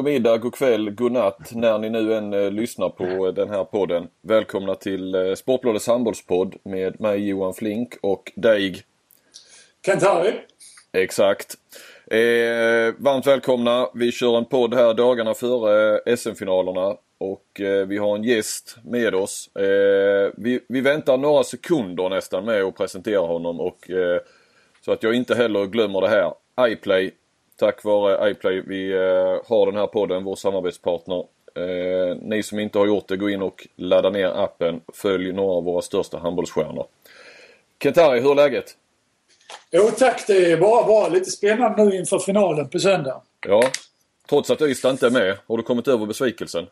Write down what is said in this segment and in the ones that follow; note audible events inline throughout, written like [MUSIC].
God middag, god kväll, god natt när ni nu än eh, lyssnar på eh, den här podden. Välkomna till eh, Sportbladets handbollspodd med mig Johan Flink och dig. Kent-Harry. Exakt. Eh, varmt välkomna. Vi kör en podd här dagarna före SM-finalerna och eh, vi har en gäst med oss. Eh, vi, vi, väntar några sekunder nästan med att presentera honom och eh, så att jag inte heller glömmer det här. iPlay Tack vare iPlay vi eh, har den här podden, vår samarbetspartner. Eh, ni som inte har gjort det, gå in och ladda ner appen. Följ några av våra största handbollsstjärnor. Kentari, hur är läget? Jo tack, det är bara bra. Lite spännande nu inför finalen på söndag. Ja, trots att Ystad inte är med. Har du kommit över besvikelsen?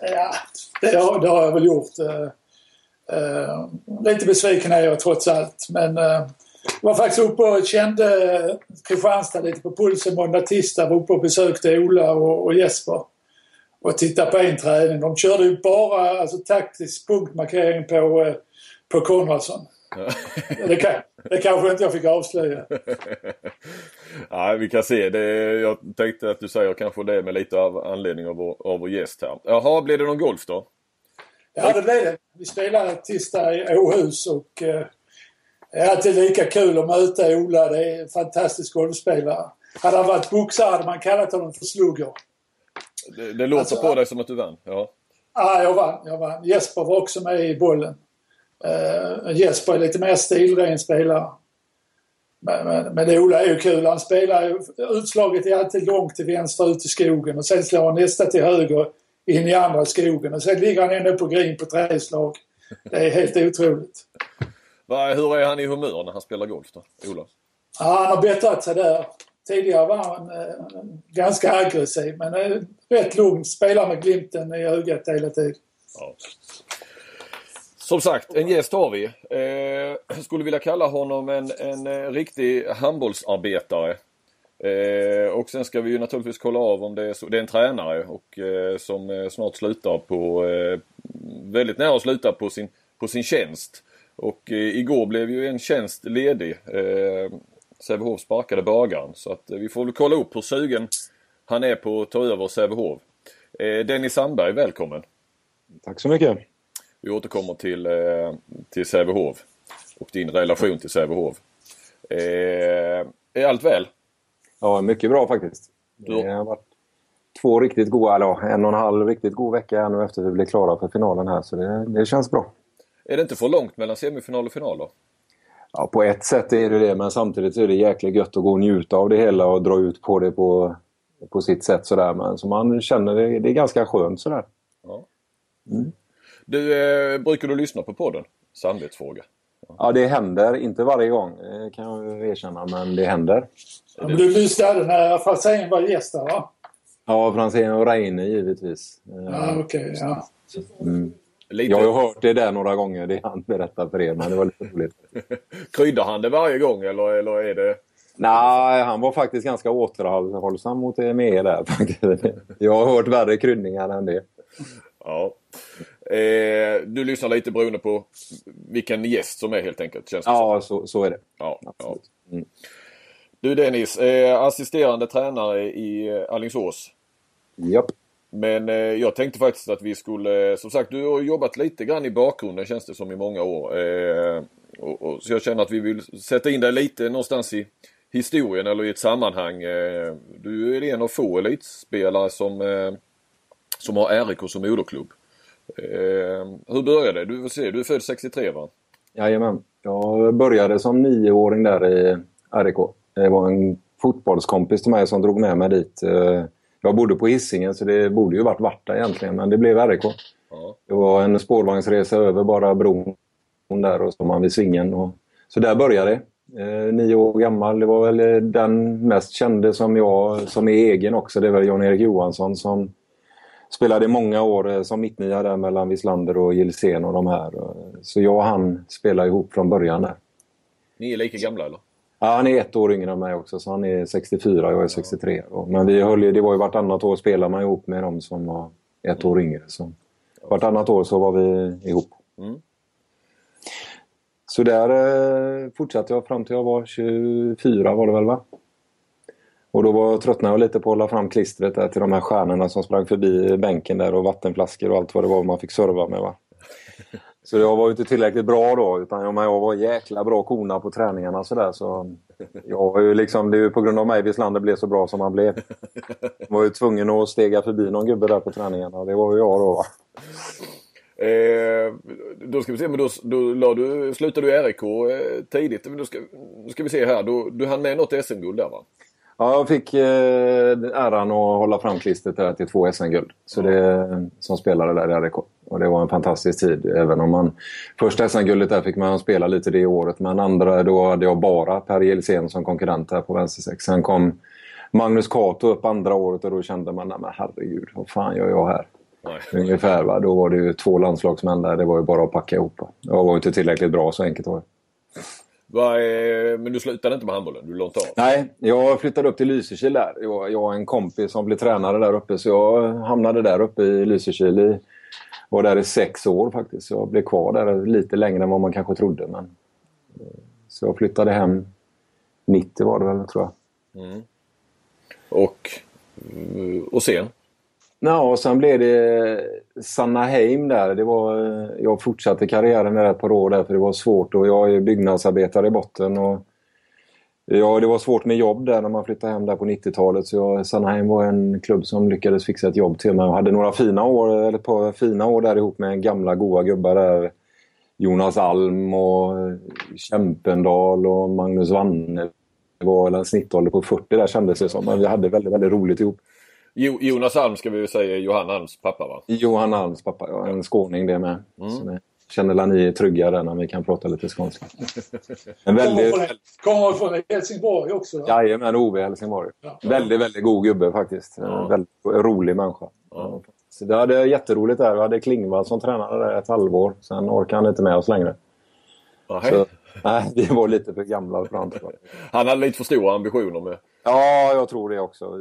Ja, det har, det har jag väl gjort. Uh, uh, lite besviken är jag trots allt. Men uh, var faktiskt uppe och kände Kristianstad lite på pulsen måndag, tisdag. Var uppe och besökte Ola och, och Jesper. Och tittade på en träning. De körde ju bara alltså, taktisk punktmarkering på, på Konradsson. det, kan, det kanske inte jag fick avslöja. [LAUGHS] Nej, vi kan se. Det, jag tänkte att du säger kanske det med lite av anledning av vår, av vår gäst här. Jaha, blir det någon golf då? Ja, det blev det. Vi spelade tisdag i Åhus och eh, det är alltid lika kul att möta Ola. Det är en fantastisk golfspelare. Hade han varit boxare hade man kallat honom för slugger. Det, det låter alltså, på dig som att du vann. Ja. ja, jag vann. Jag vann. Jesper var också med i bollen. Uh, Jesper är lite mer stilren spelare. Men, men, men Ola är ju kul. Han spelar ju, Utslaget är alltid långt till vänster ut i skogen och sen slår han nästa till höger in i andra skogen och sen ligger han ända på green på tre slag. Det är helt otroligt. Hur är han i humör när han spelar golf då, Olof? Ja, han har bättrat sig där. Tidigare var han eh, ganska aggressiv men eh, rätt lugn. Spelar med glimten i ögat hela tiden. Ja. Som sagt, en gäst har vi. Eh, skulle vilja kalla honom en, en, eh, riktig handbollsarbetare. Eh, och sen ska vi ju naturligtvis kolla av om det är så. Det är en tränare och eh, som eh, snart slutar på, väldigt nära att sluta på sin, på sin tjänst. Och eh, igår blev ju en tjänst ledig. Eh, Sävehof sparkade bagaren så att eh, vi får väl kolla upp hur sugen han är på att ta över Sävehof. Eh, Dennis Sandberg, välkommen! Tack så mycket! Vi återkommer till, eh, till Sävehof och din relation till Sävehof. Eh, är allt väl? Ja, mycket bra faktiskt. Du... Det har varit två riktigt goda, eller en och en halv riktigt god vecka nu efter vi blev klara för finalen här så det, det känns bra. Är det inte för långt mellan semifinal och final då? Ja, på ett sätt är det det, men samtidigt är det jäkligt gött att gå och njuta av det hela och dra ut på det på, på sitt sätt sådär. Men så man känner det, det är ganska skönt sådär. Ja. Mm. Du, eh, brukar du lyssna på podden? Samvetsfråga. Ja. ja, det händer. Inte varje gång kan jag erkänna, men det händer. Ja, men du lyssnade när Franzén var gäst där va? Ja, Franzén och Reine givetvis. Ja, okej. Okay, ja. Mm. Lite... Jag har hört det där några gånger, det han berättar för er, men det var lite roligt. [LAUGHS] Kryddar han det varje gång eller, eller är det... Nej, han var faktiskt ganska återhållsam mot med där. [LAUGHS] Jag har hört värre kryddningar än det. Ja. Eh, du lyssnar lite beroende på vilken gäst som är helt enkelt? Känns ja, så, så är det. Ja, ja. Mm. Du Dennis, eh, assisterande tränare i Alingsås. Japp. Men eh, jag tänkte faktiskt att vi skulle, eh, som sagt du har jobbat lite grann i bakgrunden känns det som i många år. Eh, och, och, så jag känner att vi vill sätta in dig lite någonstans i historien eller i ett sammanhang. Eh, du är en av få elitspelare som, eh, som har RIK som moderklubb. Eh, hur började det? Du, se, du är född 63 va? Jajamän. Jag började som nioåring där i RIK. Det var en fotbollskompis till mig som drog med mig dit. Eh, jag bodde på Hisingen så det borde ju varit Varta egentligen, men det blev RIK. Ja. Det var en spårvagnsresa över bara bron där och så man vid svingen. Och, så där började det. Eh, nio år gammal. Det var väl den mest kände som jag, som är egen också. Det är väl Jan-Erik Johansson som, spelade många år eh, som mittnia där mellan Wislander och Gilsén och de här. Så jag och han spelade ihop från början där. Ni är lika gamla eller? Ja, han är ett år yngre än mig också, så han är 64 och jag är 63. Men vi höll ju, det var ju vartannat år spelade man ihop med dem som var ett år yngre. Så vartannat år så var vi ihop. Mm. Så där eh, fortsatte jag fram till jag var 24 var det väl va? Och då var, tröttnade jag lite på att hålla fram klistret där till de här stjärnorna som sprang förbi bänken där och vattenflaskor och allt vad det var man fick serva med. Va? Så jag var ju inte tillräckligt bra då utan jag var jäkla bra kona på träningarna sådär. Så jag var ju liksom, det är ju på grund av mig Wislander blev så bra som han blev. Jag var ju tvungen att stega förbi någon gubbe där på träningarna och det var ju jag då. Va? Eh, då ska vi se, men då, då la du, slutade du i RIK eh, tidigt. Men då ska, då ska vi se här, då, du hann med något SM-guld där va? Ja, jag fick eh, äran att hålla fram klistret där till två SM-guld. Så det, som spelare där i RIK. Och det var en fantastisk tid. Även om man... Första SM-guldet där fick man spela lite det året. Men andra då hade jag bara Per Jelsen som konkurrent här på vänstersex. Sen kom Magnus Cato upp andra året och då kände man, nej men herregud, vad fan gör jag här? Nej. Ungefär va. Då var det ju två landslagsmän där. Det var ju bara att packa ihop. Jag var inte tillräckligt bra, så enkelt var det. Är, men du slutade inte med handbollen? Du långt av? Nej, jag flyttade upp till Lysekil där. Jag, jag och en kompis som blev tränare där uppe så jag hamnade där uppe i Lysekil. I, var där i sex år faktiskt. Jag blev kvar där lite längre än vad man kanske trodde. Men, så jag flyttade hem 90 var det väl tror jag. Mm. Och, och sen? Ja, och sen blev det Sannaheim där. Det var, jag fortsatte karriären där ett par år där för det var svårt och jag är byggnadsarbetare i botten. Och, ja, det var svårt med jobb där när man flyttade hem där på 90-talet. Så jag, Sannaheim var en klubb som lyckades fixa ett jobb till mig. Jag hade några fina år, eller ett par fina år där ihop med gamla goa gubbar där. Jonas Alm och Kämpendal och Magnus Wanne. Det var en snittålder på 40 där kändes det som. Men vi hade väldigt, väldigt roligt ihop. Jo, Jonas Alm ska vi väl säga Johan Alms pappa va? Johan Alms pappa, ja. En skåning det med. Mm. Så känner ni är trygga där när vi kan prata lite skånska. En väldigt... Kommer från Helsingborg också? Jajamän, Ove Helsingborg. Ja. Väldigt, väldigt god gubbe faktiskt. Ja. Väldigt rolig människa. Ja. Så det hade jätteroligt där. Vi hade Klingvall som tränare där ett halvår. Sen orkade han inte med oss längre. Ja, så, nej, vi var lite för gamla för han. hade lite för stora ambitioner med. Ja, jag tror det också.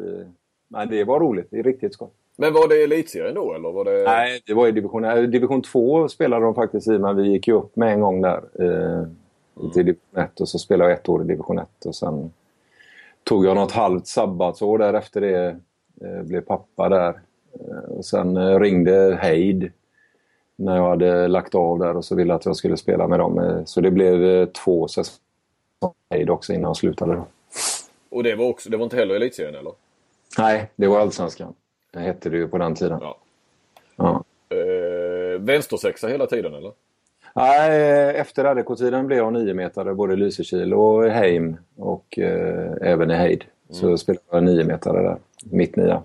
Men det var roligt. Det är riktigt skoj. Men var det elitserien då eller? Var det... Nej, det var i division Division 2 spelade de faktiskt i men vi gick ju upp med en gång där. Eh, mm. Till division 1 och så spelade jag ett år i division 1 och sen tog jag något halvt sabbatsår där efter det. Eh, blev pappa där. Eh, och sen eh, ringde Heid när jag hade lagt av där och så ville att jag skulle spela med dem. Eh, så det blev eh, två säsonger Heid också innan jag slutade. Då. Och det var, också, det var inte heller elitserien eller? Nej, det var Allsvenskan. Det hette det ju på den tiden. Ja. ja. Eh, vänstersexa hela tiden eller? Nej, efter RDK-tiden blev jag niometare både i Lysekil och Heim och eh, även i Heid. Så mm. spelade jag niometare där, mitt nia.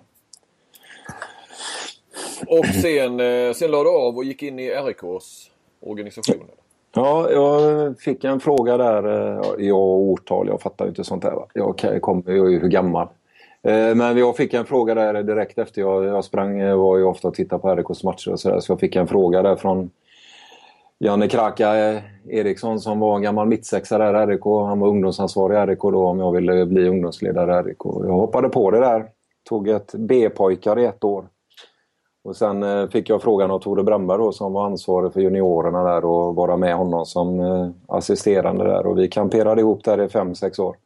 Och sen, eh, sen lade du av och gick in i RIKs organisation? Ja, jag fick en fråga där. Eh, jag och årtal, jag fattar ju inte sånt där. Va? Jag, kom, jag är ju hur gammal. Eh, men jag fick en fråga där direkt efter jag, jag sprang, jag var ju ofta och tittade på RIKs matcher och sådär. Så jag fick en fråga där från Janne Kraka eh, Eriksson som var gammal mittsexa där i RIK. Han var ungdomsansvarig i RIK då om jag ville bli ungdomsledare i RIK. Jag hoppade på det där. Tog ett B-pojkar i ett år. Och sen eh, fick jag frågan av Tore Brandberg då, som var ansvarig för juniorerna där och vara med honom som assisterande där. Och vi kamperade ihop där i fem sex år.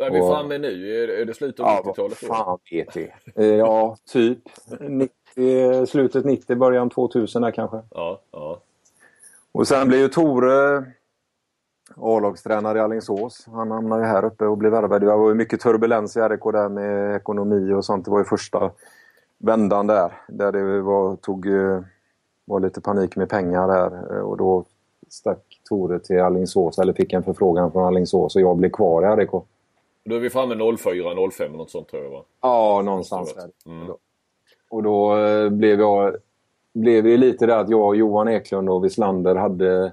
Vad är vi framme nu? Är, det slutet av ja, 90-talet? Ja, fan vet vi. Eh, ja, typ. 90, slutet 90, början 2000 där kanske. Ja, ja. Och sen blev ju Tore A-lagstränare i Alingsås. Han hamnade ju här uppe och blev värvad. Det var ju mycket turbulens i RIK där med ekonomi och sånt. Det var ju första vändan där. Där det var, tog, eh, var lite panik med pengar där. Och då stack Tore till Alingsås, eller fick en förfrågan från Alingsås och jag blev kvar i RIK. Då är vi framme 04, 05 något sånt tror jag va? Ja, någonstans där. Mm. Och då eh, blev jag blev det lite där att jag och Johan Eklund och Wislander hade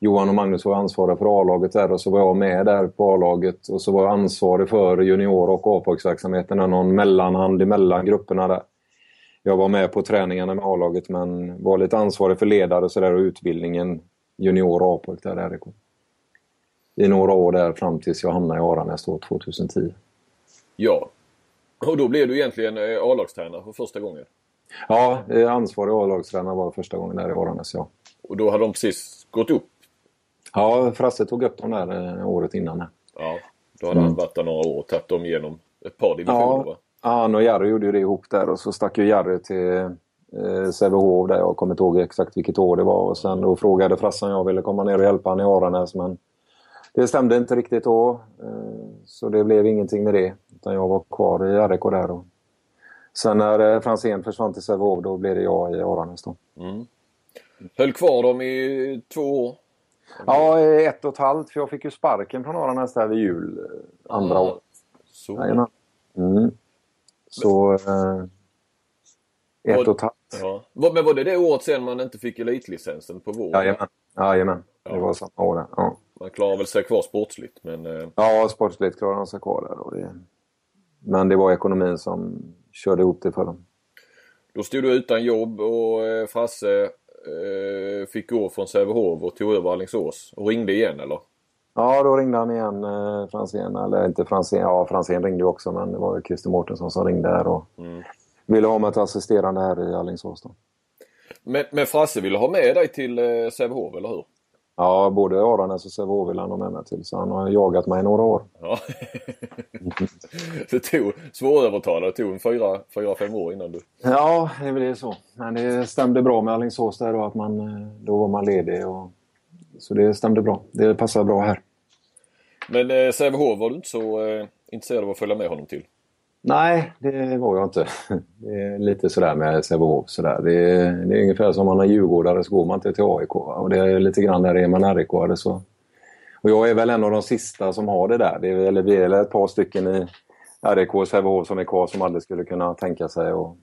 Johan och Magnus var ansvariga för A-laget där och så var jag med där på A-laget och så var jag ansvarig för junior och A-pojksverksamheten, någon mellanhand emellan grupperna där. jag var med på träningarna med A-laget men var lite ansvarig för ledare och, så där, och utbildningen junior A-pojk där i RIK. I några år där fram tills jag hamnade i Aranäs 2010. Ja. Och då blev du egentligen eh, A-lagstränare för första gången? Ja, eh, ansvarig A-lagstränare var första gången där i Aranäs, ja. Och då hade de precis gått upp? Ja, Frasse tog upp dem där eh, året innan. Ja, då hade mm. han varit där några år och tagit dem igenom ett par divisioner ja, va? han och Jerry gjorde det ihop där och så stack ju Jerry till eh, Sävehof där jag kommer inte ihåg exakt vilket år det var. Och sen då frågade Frasse om jag ville komma ner och hjälpa honom i Aranäs men det stämde inte riktigt då. Eh, så det blev ingenting med det. Utan jag var kvar i RIK där. Och sen när eh, Franzén försvann till Sävehof då blev det jag i Aranäs då. Mm. Höll kvar dem i två år? Ja, ett och ett halvt. För jag fick ju sparken från Aranäs där vid jul. Eh, andra ah, år. Så. Mm. Så... Eh, ett och ett halvt. Ja. Men var det det året sen man inte fick elitlicensen på våren? Jajamän. Jajamän. Ja. Det var samma år ja. Man klarar väl sig kvar sportsligt men... Eh... Ja, sportsligt klarar man sig kvar där. Och det... Men det var ekonomin som körde ihop det för dem. Då stod du utan jobb och eh, Frasse eh, fick gå från Sävehof och tog över Alingsås och ringde igen eller? Ja, då ringde han igen, eh, Franzén. Eller inte Franzén, ja Franzén ringde ju också men det var ju Christer Mårtensson som ringde här och mm. ville ha mig till assisterande här i Alingsås. Då. Men, men Frasse ville ha med dig till eh, Sävehof, eller hur? Ja, både Aranäs och Sävehof vill han ha med mig till. Så han har jagat mig i några år. Ja. det tog svårövertalad. Det tog en fyra, fyra, fem år innan du... Ja, det är väl det så. Men det stämde bra med Alingsås där då att man, eh, då var man ledig. Och... Så det stämde bra. Det passar bra här. Men eh, Sävehof var du inte så eh, intresserad av att följa med honom till? Nej, det var jag inte. [LAUGHS] Det är lite sådär med Sävehof. Sådär. Det, är, det är ungefär som om man är djurgårdare så går man inte till AIK. Och det är lite grann där är man RIK så. Och jag är väl en av de sista som har det där. Det är, eller vi är ett par stycken i RIK och Sävehof som är kvar som aldrig skulle kunna tänka sig att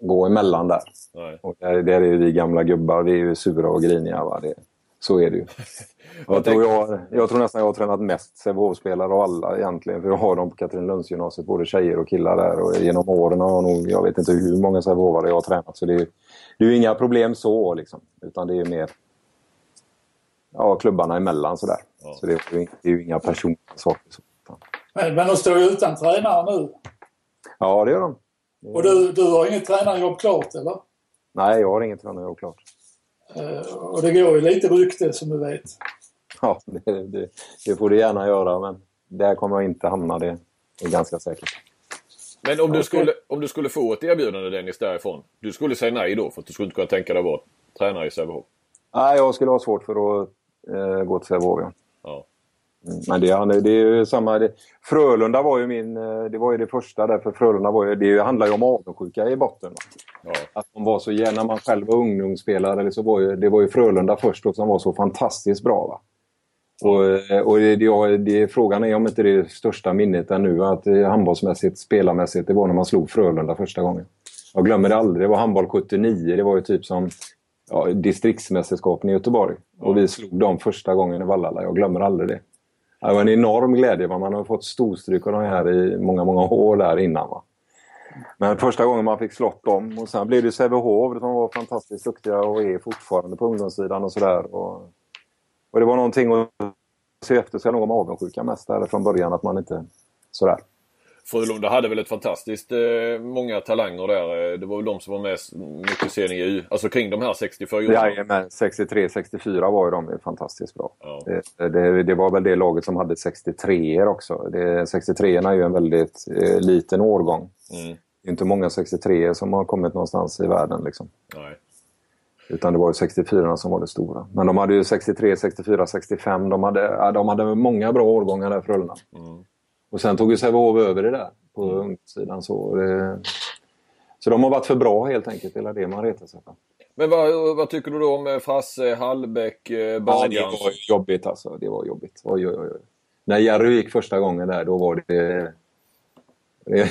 gå emellan där. Nej. Och där, där är vi gamla gubbar, vi är ju sura och griniga. Va? Det, så är det ju. [LAUGHS] jag, tror jag, jag tror nästan jag har tränat mest Sävehof-spelare av alla egentligen. För jag har dem på Katrinelundsgymnasiet, både tjejer och killar där. Och genom åren har jag nog, jag vet inte hur många Sävehofare jag har tränat. Så det är, det är inga problem så liksom. Utan det är mer ja, klubbarna emellan sådär. Ja. Så det är, det är ju inga personliga saker. Så. Men, men de står ju utan tränare nu. Ja, det gör de. Och du, du har inget tränarjobb klart eller? Nej, jag har inget tränarjobb klart. Uh, och det går ju lite rykte som du vet. Ja, det, det, det får du gärna göra men där kommer jag inte hamna, det är ganska säkert. Men om du, skulle, om du skulle få ett erbjudande Dennis därifrån, du skulle säga nej då för att du skulle inte kunna tänka dig att vara tränare i Sävehof? Nej, jag skulle ha svårt för att eh, gå till Sävehof. Ja. ja. Men det, det är ju samma... Det, Frölunda var ju min... Eh, det var ju det första där, för Frölunda var ju... Det handlar ju om avundsjuka i botten. Ja. Att de var så... När man själv var ungdomsspelare så var ju, det var ju Frölunda först och som var så fantastiskt bra. Va? Och, eh, och det, det, det, frågan är om inte det största minnet ännu att handbollsmässigt, spelarmässigt, det var när man slog Frölunda första gången. Jag glömmer det aldrig. Det var handboll 79. Det var ju typ som ja, distriktsmästerskapen i Göteborg. Och vi slog dem första gången i Vallala. Jag glömmer aldrig det. Det var en enorm glädje. Man har fått storstryk av de här i många, många år där innan. Va? Men första gången man fick slått dem. Och sen blev det Sävehof som var fantastiskt duktiga och är fortfarande på ungdomssidan och sådär. Och, och det var någonting att se efter sig om avundsjuka mest där från början att man inte sådär. Frölunda hade väl ett fantastiskt eh, många talanger där. Eh, det var väl de som var med mycket sen i Alltså kring de här 64 åren. Jajamän, 63, 64 var ju de fantastiskt bra. Ja. Det, det, det, var väl det laget som hade 63 också. Det, 63 är ju en väldigt eh, liten årgång. Mm. Det är inte många 63 som har kommit någonstans i världen liksom. Nej. Utan det var ju 64 som var det stora. Men de hade ju 63, 64, 65. De hade, de hade många bra årgångar där Frölunda. Mm. Och sen tog ju Sävehof över det där på mm. ungdomssidan. Så, det, så de har varit för bra helt enkelt, hela det man retar sig på. Men vad, vad, tycker du då om eh, Frasse, Hallbäck, Badjans? Ja, det var jobbigt alltså. Det var jobbigt. Oj, oj, oj. När Jerry gick första gången där, då var det...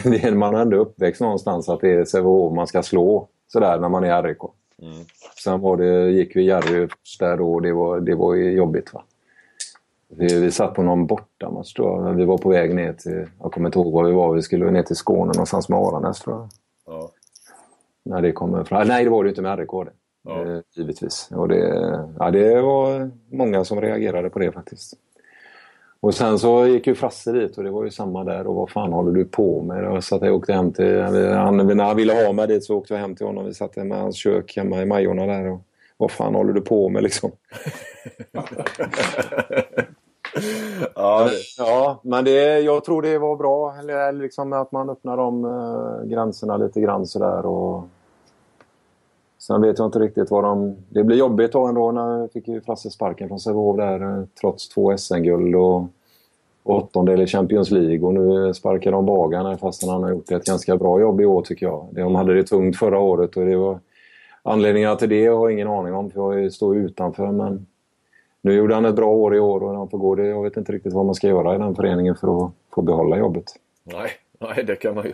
det man är ändå uppväxt någonstans att det är Sävehof man ska slå sådär när man är RIK. Mm. Sen var det, gick vi Jerry där då och det var, det var jobbigt. Va? Vi, vi satt på någon bortamatch tror jag. Vi var på väg ner till, jag kommer inte ihåg var vi var, vi skulle ner till Skåne någonstans med Aranäs tror jag. Ja. när det kommer fram. Nej, det var det inte med RIK det. Ja. Eh, givetvis. Och det, ja, det var många som reagerade på det faktiskt. Och sen så gick ju Frasse dit och det var ju samma där och vad fan håller du på med? Så att jag åkte hem till, han, när han ville ha mig dit så åkte jag hem till honom. Vi satt med hans kök hemma i Majorna där och vad fan håller du på med liksom? [LAUGHS] ja, ja, men det, jag tror det var bra liksom att man öppnar de uh, gränserna lite grann sådär. Och... Sen vet jag inte riktigt vad de... Det blir jobbigt då ändå när jag fick ju Frasse sparken från Sävehof där uh, trots två SM-guld och åttondel i Champions League och nu sparkar de Bagan fastän han har gjort ett ganska bra jobb i år tycker jag. De hade det tungt förra året och det var anledningarna till det har jag ingen aning om för jag står utanför men nu gjorde han ett bra år i år och han får gå det. Jag vet inte riktigt vad man ska göra i den föreningen för att få behålla jobbet. Nej, nej det, kan man ju,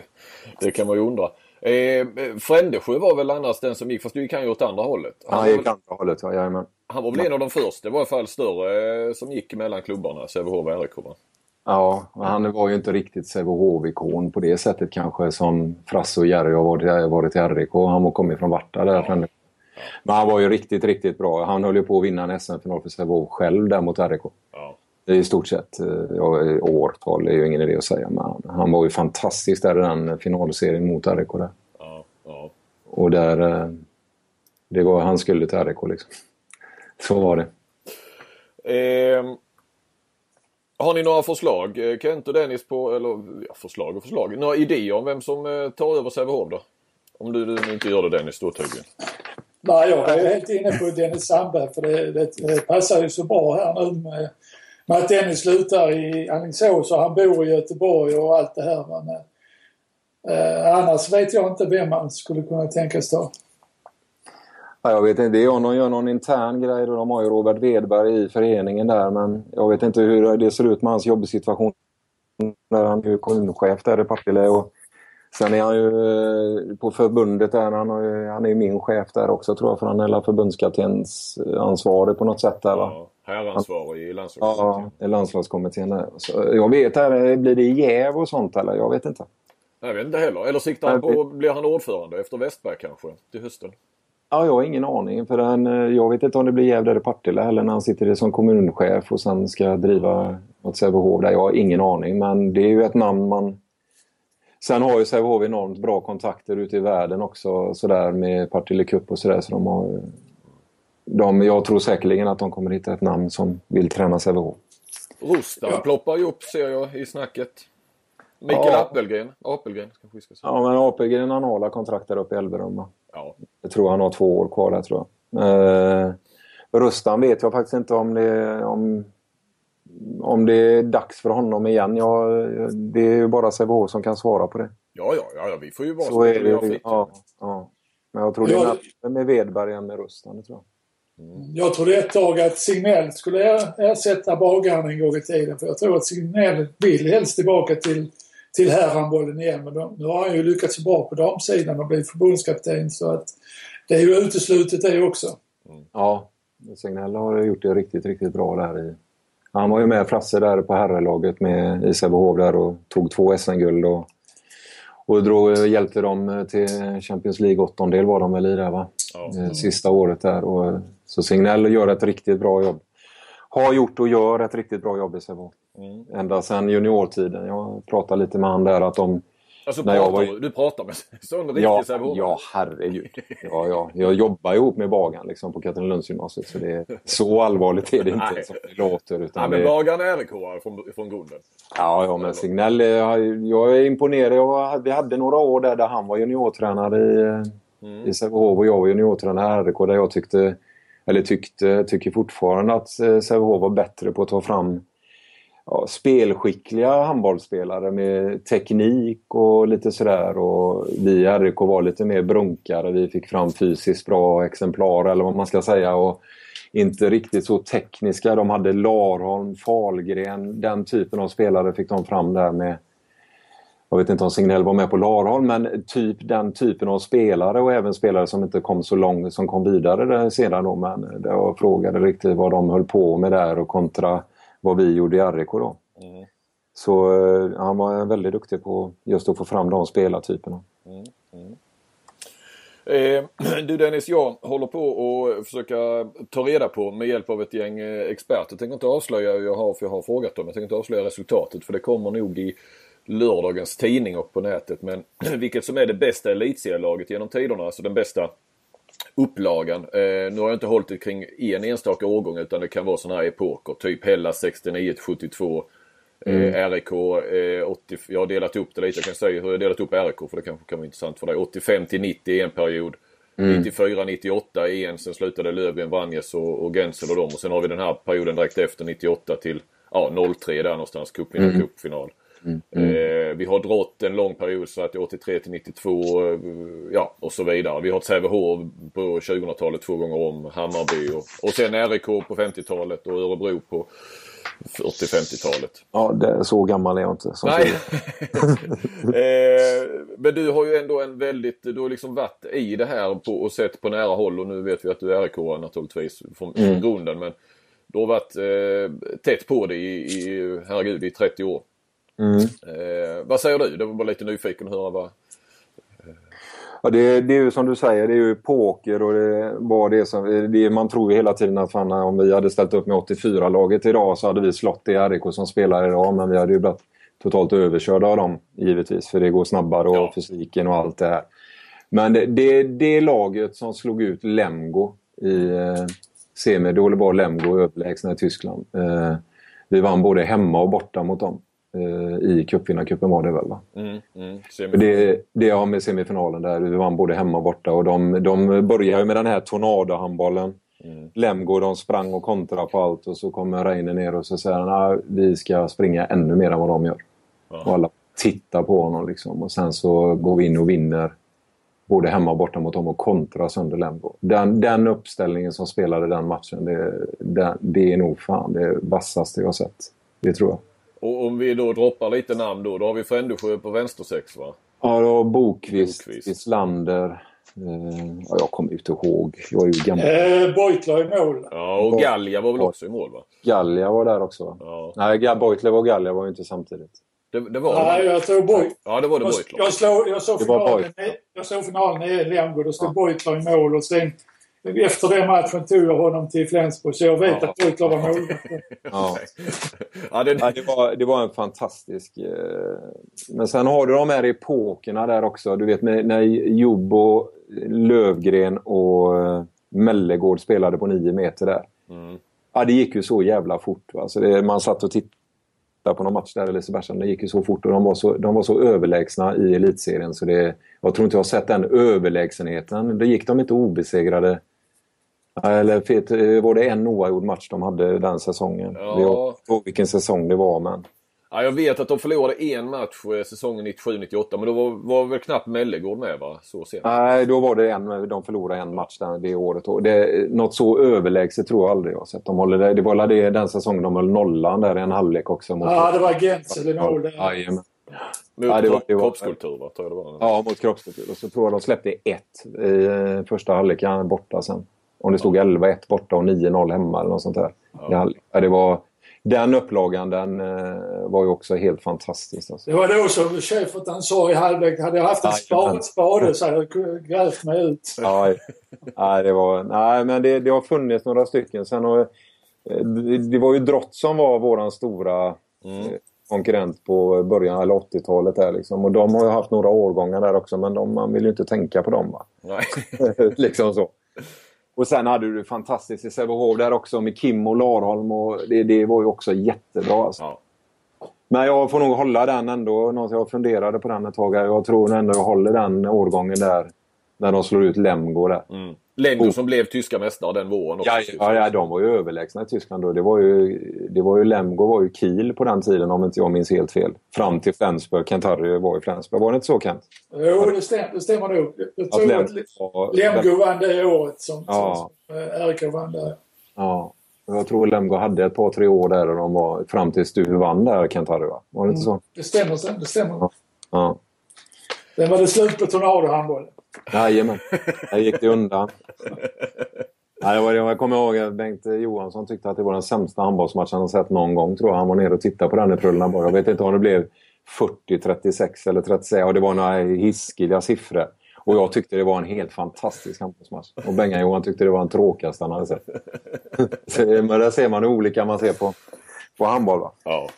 det kan man ju undra. Eh, Frändesjö var väl annars den som gick, fast du gick han ju åt andra hållet. Han, han gick andra hållet, ja, jajamän. Han var väl en av de första, det var i alla fall större, eh, som gick mellan klubbarna, Sävehof och RIK? Ja, han var ju inte riktigt Sävehof-ikon på det sättet kanske som Frasse och Jerry har varit, varit i RIK. Han kommit från Varta där. Ja. Men han var ju riktigt, riktigt bra. Han höll ju på att vinna en SM-final för Sävehof själv där mot RIK. Ja. I stort sett. Eh, ja, årtal är ju ingen idé att säga, men han var ju fantastisk där i den finalserien mot RIK där. Ja, ja. Och där... Eh, det var han skulle till RIK liksom. Så var det. Eh, har ni några förslag? Eh, Kent och Dennis på, eller ja, förslag och förslag, några idéer om vem som eh, tar över Sävehof då? Om du, du inte gör det Dennis då tydligen. Nej, jag är helt inne på Dennis Sandberg för det, det, det, passar ju så bra här nu med, med att Dennis slutar i Alingsås och han bor i Göteborg och allt det här. Men, eh, annars vet jag inte vem man skulle kunna tänkas ta. Ja, jag vet inte, det är om de gör någon intern grej. De har ju Robert Wedberg i föreningen där men jag vet inte hur det ser ut med hans jobbsituation. Han är ju kommunchef där i Partille och Sen är han ju eh, på förbundet där, han, har han är ju min chef där också tror jag för han är förbundskaptens ansvarig på något sätt där va? Ja, herransvarig i landslagskommittén. Ja, i landslagskommittén där. Så jag vet här, blir det jäv och sånt eller? Jag vet inte. Jag vet inte heller. Eller siktar han på, blir han ordförande efter Westberg kanske till hösten? Ja, jag har ingen aning. För den, eh, jag vet inte om det blir där i Partille eller när han sitter som kommunchef och sen ska driva något Sävehof där. Jag har ingen aning. Men det är ju ett namn man Sen har ju Sävehof enormt bra kontakter ute i världen också sådär med Partille Cup och sådär. Så de har, de, jag tror säkerligen att de kommer hitta ett namn som vill träna Sävehof. Rustan ja. ploppar ju upp ser jag i snacket. Mikael ja. Appelgren. Apelgren kanske vi ska säga. Ja men Apelgren han har kontrakt där uppe i Elverum ja. Jag tror han har två år kvar där tror jag. Eh, Rustan vet jag faktiskt inte om det om om det är dags för honom igen. Ja, det är ju bara Sävehof som kan svara på det. Ja, ja, ja, vi får ju vara så är det. Ja, ja. Men jag tror det är ja. med Vedberg än med Rustan, tror jag. Mm. Jag trodde ett tag att Signell skulle ersätta Bagaren en gång i tiden. För jag tror att Signell vill helst tillbaka till, till herrhandbollen igen. Men de, nu har han ju lyckats bra på damsidan och blivit förbundskapten. Så att det är ju uteslutet det också. Mm. Ja, Signell har gjort det riktigt, riktigt bra där i han var ju med Frasse där på herrlaget med i Sävehof där och tog två SM-guld och, och drog, hjälpte dem till Champions League åttondel var de väl i där va? Ja. Sista året där. Och, så Signell gör ett riktigt bra jobb. Har gjort och gör ett riktigt bra jobb i Sävehof. Mm. Ända sedan juniortiden. Jag pratade lite med han där att de Alltså när pratar jag var... du? pratar med [LAUGHS] sån riktig ja, Ja, herregud. Ja, ja. Jag jobbar ihop med Bagan liksom, på Katrinelundsgymnasiet så det är så allvarligt är det inte som det låter. Utan Nej, men det... Bagan är RIK från, från grunden. Ja, ja men Signell, jag är imponerad. Jag, vi hade några år där, där han var juniortränare i, mm. i Sävehof och jag var juniortränare i RIK där jag tyckte, eller tyckte, tycker fortfarande att eh, Sävehof var bättre på att ta fram ja, spelskickliga handbollsspelare med teknik och lite sådär. Och vi i RIK var lite mer brunkare. Vi fick fram fysiskt bra exemplar eller vad man ska säga. Och inte riktigt så tekniska. De hade Larholm, Falgren, den typen av spelare fick de fram där med jag vet inte om Signell var med på Larholm, men typ den typen av spelare och även spelare som inte kom så långt, som kom vidare där sedan då. Men jag frågade riktigt vad de höll på med där och kontra vad vi gjorde i RIK då. Mm. Så uh, han var väldigt duktig på just att få fram de spelartyperna. Mm. Mm. Eh, [CLEARS THROAT] du Dennis, jag håller på att försöka ta reda på med hjälp av ett gäng eh, experter. Jag tänker inte avslöja hur jag har, för jag har frågat dem. Jag tänker inte avslöja resultatet för det kommer nog i lördagens tidning och på nätet. Men [CLEARS THROAT] vilket som är det bästa elitserielaget genom tiderna, alltså den bästa upplagan. Eh, nu har jag inte hållit det kring en enstaka årgång utan det kan vara sådana här epoker. Typ Hellas 69 72. Mm. RIK, eh, 80, jag har delat upp det lite. Jag kan säga hur jag delat upp RIK för det kanske kan vara intressant för dig. 85 till 90 i en period. Mm. 94, 98 i en. Sen slutade Löfgren, Vranjes och, och Gensel och dem. Och sen har vi den här perioden direkt efter 98 till ja, 03 där någonstans. Cupfinal, mm. cupfinal. Mm. Eh, vi har drott en lång period så att det är 83 till 92 eh, ja, och så vidare. Vi har Sävehof på 2000-talet två gånger om. Hammarby och, och sen RIK på 50-talet och Örebro på 40-50-talet. Ja, det, så gammal är jag inte. Nej. [LAUGHS] eh, men du har ju ändå en väldigt, du har liksom varit i det här på, och sett på nära håll och nu vet vi att du är RIK naturligtvis från, mm. från grunden. Men du har varit eh, tätt på det i, i, herregud, i 30 år. Mm. Eh, vad säger du? Det var bara lite nyfiken att höra vad... Ja, det, det är ju som du säger, det är ju poker och det var det som... Det, man tror ju hela tiden att fan, om vi hade ställt upp med 84-laget idag så hade vi slått det RIK som spelar idag. Men vi hade ju blivit totalt överkörda av dem givetvis för det går snabbare och ja. fysiken och allt det här. Men det, det, det laget som slog ut Lemgo i eh, semi, då var Lemgo överlägsna i Tyskland. Eh, vi vann både hemma och borta mot dem. Eh, i cupvinnarcupen var det väl va? Mm, mm, det, det har med semifinalen där vi vann både hemma och borta och de, de började med den här tornadohandbollen. Mm. Lemgo de sprang och kontrade på allt och så kommer Reine ner och så säger han att vi ska springa ännu mer än vad de gör. Ja. Och alla tittar på honom liksom och sen så går vi in och vinner både hemma och borta mot dem och kontra sönder Lemgo. Den, den uppställningen som spelade den matchen, det, det, det är nog fan det vassaste jag sett. Det tror jag. Och om vi då droppar lite namn då, då har vi Frändesjö på vänstersex va? Ja, då Bokvist, Bokvist. Islander. Eh, ja, jag kommer inte ihåg. Jag är ju gammal. Eh, Beutler i mål. Ja, och Gallia var väl också i mål va? Gallia var där också. Ja. Nej, Beutler och Gallia var ju inte samtidigt. Det, det var Nej, jag tror Beutler. Ja, det var det Beutler. Jag, jag, jag, såg finalen, jag såg finalen i Lemgo. Då stod ja. Beutler i mål och sen efter den matchen tog jag honom till Flensburg så jag vet ja. att Beutler var målvakt. Ja. [LAUGHS] ja, det... det, var, det var en fantastisk... Eh... Men sen har du de här epokerna där också. Du vet när Jobbo, Lövgren och eh, Mellegård spelade på nio meter där. Mm. Ja, det gick ju så jävla fort. Va? Så det, man satt och tittade på någon match där i Lisebergshamn. Det gick ju så fort och de var så, de var så överlägsna i elitserien så det, jag tror inte jag har sett den överlägsenheten. Då gick de inte obesegrade eller var det en oavgjord match de hade den säsongen? Ja. Jag vet vilken säsong det var men... Ja, jag vet att de förlorade en match eh, säsongen 97-98 men då var, var väl knappt Mellegård med va? Så sent. Nej, då var det en, de förlorade en match där, det året. Det, något så överlägset tror jag aldrig jag sett. De håller det, var det, den säsongen de höll nollan där i en halvlek också. Mot ja, det var Gensel i mål där. Jajamän. Mot ja, det var, det var, kroppskultur va? Tror jag det var. Ja, mot kroppskultur. Och så tror jag de släppte ett i eh, första halvlek, borta sen. Om det stod 11-1 borta och 9-0 hemma eller något sånt där. Ja. det var, den upplagan den uh, var ju också helt fantastisk. Alltså. Det var då som Schäfert sa i halvlek, hade jag haft en spade, spade så hade jag grävt mig ut. Ja, nej, det var, nej men det, det har funnits några stycken. Sen har, det, det var ju Drott som var våran stora mm. Eh, konkurrent på början eller 80-talet. Där, liksom. Och de har ju haft några årgångar där också men de, man vill ju inte tänka på dem. Va? Nej. [LAUGHS] liksom så. Och sen hade du det fantastiskt i Sävehof där också med Kim och Larholm. Och det, det var ju också jättebra. Alltså. Ja. Men jag får nog hålla den ändå. Jag funderade på den ett tag. Jag tror ändå jag håller den årgången där. När de slår ut Lemgo där. Mm. Lemgo som blev tyska mästare den våren också. Ja, ja, de var ju överlägsna i Tyskland då. Det var ju, det var ju Lemgo var ju Kiel på den tiden om inte jag minns helt fel. Fram till Flensburg. Kent-Harry var i Flensburg. Var det inte så Kent? Jo, det stämmer, det stämmer nog. Jag tror att, att Lemgo vann det året som, ja. som RIK vann där. Ja. Jag tror Lemgo hade ett par, tre år där och de var fram tills du vann där Kent-Harry va? Var det inte mm. så? Det stämmer, det stämmer. Ja. ja. Sen var det slut på tornadohandbollen. Jajamän, där gick det undan. [LAUGHS] Nej, jag, kommer ihåg att Bengt Johansson tyckte att det var den sämsta handbollsmatchen han sett någon gång. tror jag. Han var nere och tittade på den i Trulleborg. Jag vet inte om det blev 40, 36 eller 36. Och det var några hiskeliga siffror. Och jag tyckte det var en helt fantastisk handbollsmatch. Och Bengan-Johan tyckte det var den tråkigaste han hade sett. [LAUGHS] [LAUGHS] men där ser man hur olika man ser på, på handboll. Va? Ja.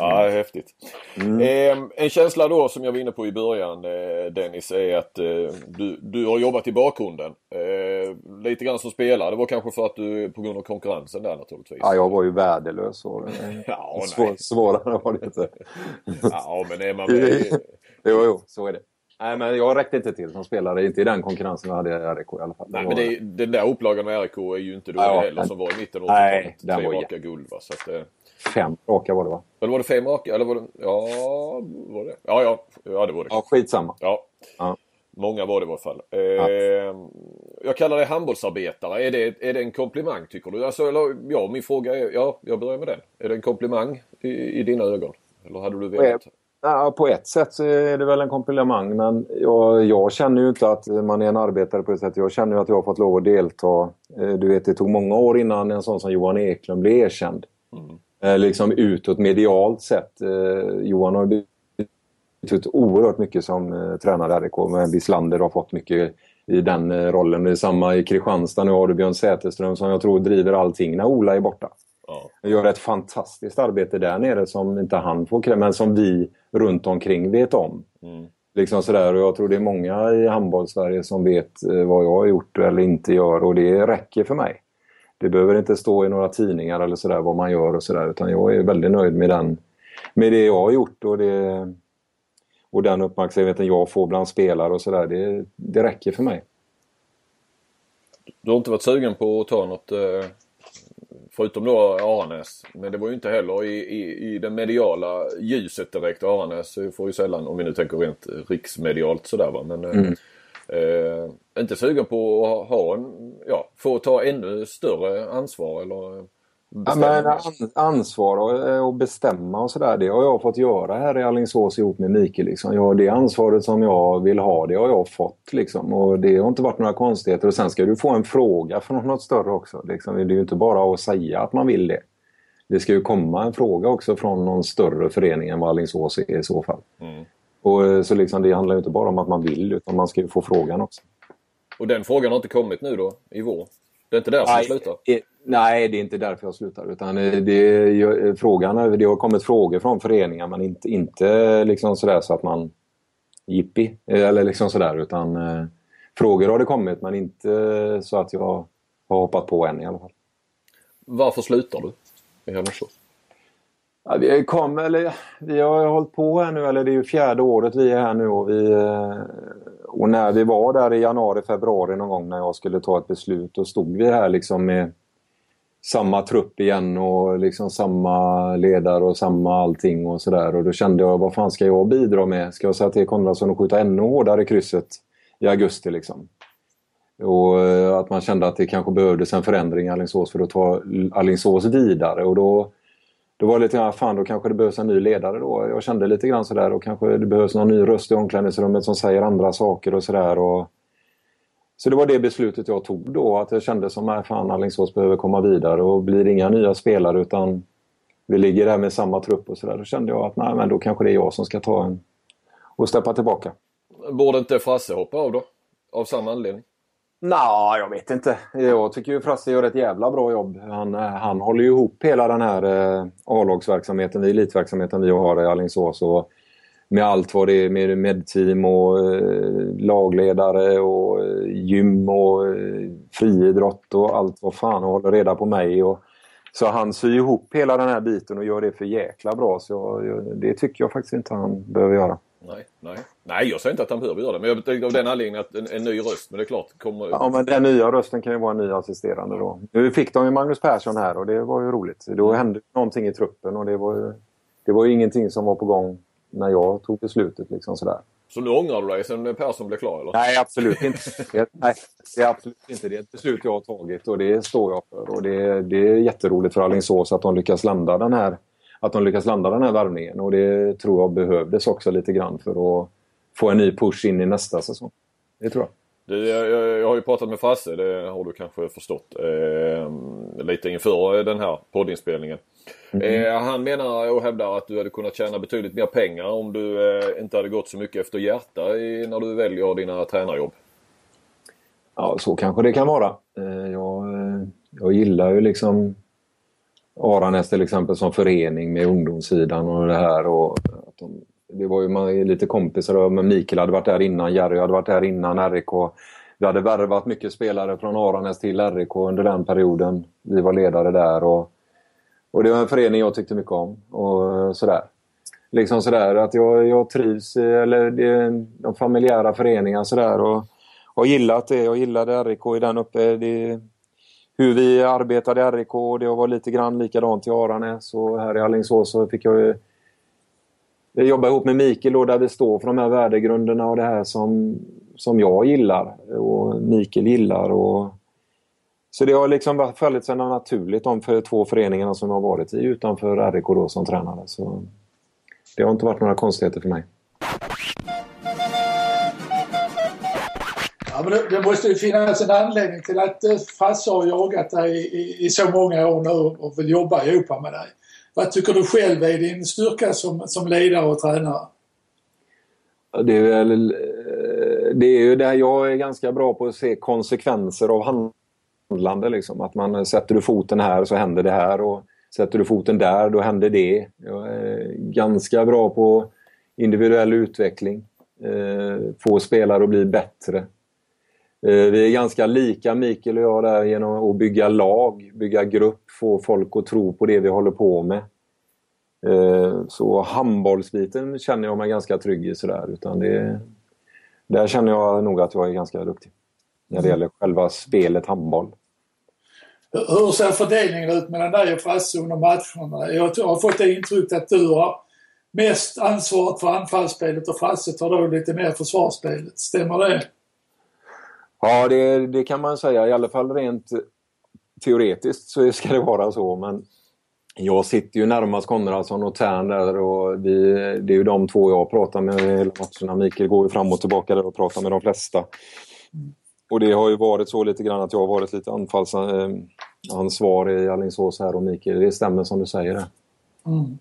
Ja, häftigt. Mm. Eh, en känsla då som jag var inne på i början eh, Dennis är att eh, du, du har jobbat i bakgrunden. Eh, lite grann som spelare. Det var kanske för att du på grund av konkurrensen där naturligtvis. Ja, jag var ju värdelös. Och, [LAUGHS] ja, svår, svårare var det inte. ja, men är man [LAUGHS] med... jo, jo, så är det. Nej, men jag räckte inte till som spelare. Inte i den konkurrensen vi hade i RIK i alla fall. Nej, men det, den där upplagan med RIK är ju inte då ja, heller som var i mitten av 80-talet. Tre raka guld va. Så att, eh, Fem raka var det va? Eller var det fem raka? Eller var det... Ja, var det? Ja, ja. Ja, det var det. Ja, skitsamma. Ja. ja. Många var det i varje fall. Eh, ja. Jag kallar dig handbollsarbetare. Är det, är det en komplimang tycker du? Alltså, eller, ja, min fråga är... Ja, jag börjar med den. Är det en komplimang i, i dina ögon? Eller hade du velat... Ja, på ett sätt så är det väl en komplimang men jag, jag, känner ju inte att man är en arbetare på det sättet. Jag känner ju att jag har fått lov att delta. Eh, du vet, det tog många år innan en sån som Johan Eklund blev erkänd. Mm. Eh, liksom utåt medialt sett. Eh, Johan har betytt oerhört mycket som eh, tränare i RIK. Men Wislander har fått mycket i den rollen. Det är samma i Kristianstad. Nu har du Björn Säterström som jag tror driver allting när Ola är borta. Ja. Gör ett fantastiskt arbete där nere som inte han får men som vi runt omkring vet om. Mm. Liksom sådär. Och jag tror det är många i handboll-Sverige som vet vad jag har gjort eller inte gör och det räcker för mig. Det behöver inte stå i några tidningar eller sådär vad man gör och sådär utan jag är väldigt nöjd med, den, med det jag har gjort och, det, och den uppmärksamheten jag får bland spelare och sådär. Det, det räcker för mig. Du har inte varit sugen på att ta något eh, förutom då Aranäs. Men det var ju inte heller i, i, i det mediala ljuset direkt. Aranäs får ju sällan, om vi nu tänker rent riksmedialt sådär va. Men, eh, mm. Eh, inte sugen på att ha en, ja, få ta ännu större ansvar eller Ja, men ansvar och, eh, och bestämma och sådär, det har jag fått göra här i Alingsås ihop med Mikael. Liksom. Jag, det ansvaret som jag vill ha, det har jag fått. Liksom. Och det har inte varit några konstigheter. Och sen ska du få en fråga från något större också. Liksom. Det är ju inte bara att säga att man vill det. Det ska ju komma en fråga också från någon större förening än vad Alingsås är i så fall. Mm. Och, eh, så liksom, det handlar inte bara om att man vill utan man ska ju få frågan också. Och den frågan har inte kommit nu då i vår? Det är inte där som nej, slutar? nej, det är inte därför jag slutar. Utan det, frågan, det har kommit frågor från föreningar men inte, inte liksom sådär så att man jippi eller liksom sådär utan eh, frågor har det kommit men inte så att jag har hoppat på än i alla fall. Varför slutar du i Hälleforsås? Ja, vi, kom, eller, vi har hållit på här nu, eller det är ju fjärde året vi är här nu och, vi, eh, och när vi var där i januari, februari någon gång när jag skulle ta ett beslut då stod vi här liksom med samma trupp igen och liksom samma ledare och samma allting och sådär. Och då kände jag, vad fan ska jag bidra med? Ska jag säga till Konradsson att skjuta ännu hårdare i krysset i augusti liksom? Och eh, att man kände att det kanske behövdes en förändring i Alingsås för att ta Alingsås vidare och då då var det lite grann, fan då kanske det behövs en ny ledare då. Jag kände lite grann sådär och kanske det behövs någon ny röst i omklädningsrummet som säger andra saker och sådär. Så det var det beslutet jag tog då, att jag kände som att fan Alingsås behöver komma vidare och blir inga nya spelare utan vi ligger där med samma trupp och sådär. Då kände jag att nej men då kanske det är jag som ska ta en och steppa tillbaka. Borde inte Frasse hoppa av då? Av samma anledning? Nej, jag vet inte. Jag tycker ju Frasse gör ett jävla bra jobb. Han, eh, han håller ju ihop hela den här eh, A-lagsverksamheten, elitverksamheten vi har i Alingsås. Och med allt vad det är med medteam och eh, lagledare och eh, gym och eh, friidrott och allt vad fan och håller reda på mig. Och, så han syr ihop hela den här biten och gör det för jäkla bra. Så jag, jag, det tycker jag faktiskt inte han behöver göra. Nej, nej. Nej, jag säger inte att han behöver göra det. Men jag tänkte av den anledningen att en, en ny röst. Men det är klart. Kommer... Ja, men den nya rösten kan ju vara en ny assisterande då. Nu fick de ju Magnus Persson här och det var ju roligt. Då mm. hände någonting i truppen och det var ju, det var ju ingenting som var på gång när jag tog beslutet. Liksom sådär. Så nu ångrar du dig sen Persson blev klar? Eller? Nej, absolut inte. Det, nej, det är absolut inte. Det är ett beslut jag har tagit och det står jag för. Och det, det är jätteroligt för Alingsås att de lyckas landa den här att de lyckas landa den här värvningen. Och det tror jag behövdes också lite grann för att få en ny push in i nästa säsong. Det tror jag. Du, jag, jag, har ju pratat med Frasse, det har du kanske förstått, eh, lite inför den här poddinspelningen. Mm. Eh, han menar och hävdar att du hade kunnat tjäna betydligt mer pengar om du eh, inte hade gått så mycket efter hjärta i, när du väljer dina tränarjobb. Ja, så kanske det kan vara. Eh, jag, eh, jag gillar ju liksom Aranäs till exempel som förening med ungdomssidan och det här. Och att de, det var ju man, lite kompisar, men Mikael hade varit där innan, Jerry hade varit där innan, RIK. Vi hade värvat mycket spelare från Aranäs till RIK under den perioden. Vi var ledare där och, och det var en förening jag tyckte mycket om. Och sådär. Liksom sådär att jag, jag trivs i eller det, de familjära föreningarna sådär och har gillat det. Jag gillade RIK i den uppe. Det, hur vi arbetade i RIK. Det var lite grann likadant i Aranäs och här i Alingsås så fick jag ju jobba ihop med Mikael då, där vi står för de här värdegrunderna och det här som, som jag gillar och Mikael gillar. Och, så det har liksom fallit sig naturligt de för två föreningarna som jag har varit i utanför RIK då som tränare. Så det har inte varit några konstigheter för mig. Ja, men det, det, måste ju finnas en anledning till att eh, Frasse har jagat dig i, i, så många år nu och vill jobba ihop med dig. Vad tycker du själv är din styrka som, som ledare och tränare? Det är väl... Eh, det är ju där jag är ganska bra på att se konsekvenser av handlande. Liksom. Att man sätter du foten här så händer det här och sätter du foten där då händer det. Jag är ganska bra på individuell utveckling. Eh, få spelare att bli bättre. Eh, vi är ganska lika Mikael och jag där genom att bygga lag, bygga grupp, få folk att tro på det vi håller på med. Eh, så handbollsbiten känner jag mig ganska trygg i sådär. Utan det, där känner jag nog att jag är ganska duktig. När det mm. gäller själva spelet handboll. Hur ser fördelningen ut mellan dig och Frasse under matcherna? Jag har fått det intrycket att du har mest ansvaret för anfallsspelet och Frasse tar då lite mer försvarsspelet. Stämmer det? Ja, det, det, kan man säga. I alla fall rent teoretiskt så ska det vara så. Men jag sitter ju närmast Konradsson och Tern där och vi, det är ju de två jag pratar med hela matcherna. Mikael går ju fram och tillbaka där och pratar med de flesta. Och det har ju varit så lite grann att jag har varit lite anfallsansvarig eh, i Alingsås här och Mikael, det stämmer som du säger det. Mm.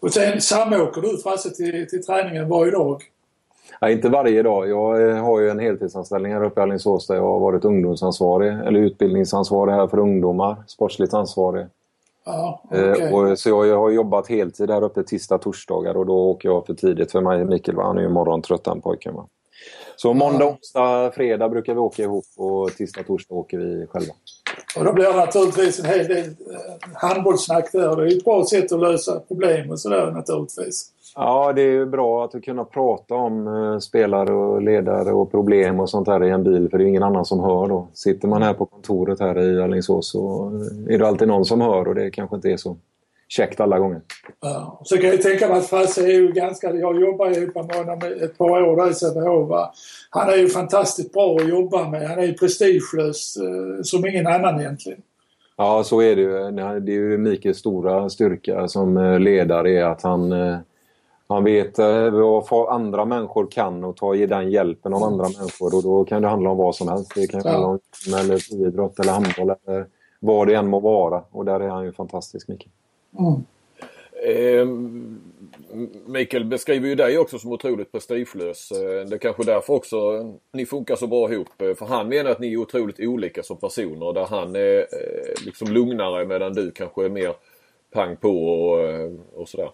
Och sen samåker du Frasse till, till träningen varje dag? Nej, inte varje dag. Jag eh, har ju en heltidsanställning här uppe i Alingsås där jag har varit ungdomsansvarig eller utbildningsansvarig här för ungdomar. Sportsligt ansvarig. Ja, eh, okay. och, så jag, har jobbat heltid här uppe tisdag, torsdagar och då åker jag för tidigt för mig. Mikael han är ju morgontrött den pojken. Va? Så måndag, onsdag, fredag brukar vi åka ihop och tisdag, torsdag åker vi själva. Och då blir det naturligtvis en hel del eh, handbollssnack där. Det är ett bra sätt att lösa problem och sådär naturligtvis. Ja, det är bra att kunna prata om eh, spelare och ledare och problem och sånt här i en bil för det är ingen annan som hör då. Sitter man här på kontoret här i Alingsås så är det alltid någon som hör och det kanske inte är så käckt alla gånger. Ja, så kan jag tänka mig att Frasse är ju ganska... Jag jobbar ihop med honom ett par år där i Sävehof. Han är ju fantastiskt bra att jobba med. Han är ju prestigelös eh, som ingen annan egentligen. Ja, så är det ju. Det är ju Mikaels stora styrka som eh, ledare är att han man vet eh, vad andra människor kan och ta den hjälpen av andra människor och då kan det handla om vad som helst. Det kan ja. handla om eller idrott eller handboll eller vad det än må vara och där är han ju fantastisk Mikael. Mm. Eh, Mikael beskriver ju dig också som otroligt prestigelös. Eh, det är kanske därför också ni funkar så bra ihop. Eh, för han menar att ni är otroligt olika som personer där han är liksom lugnare medan du kanske är mer pang på och, och sådär.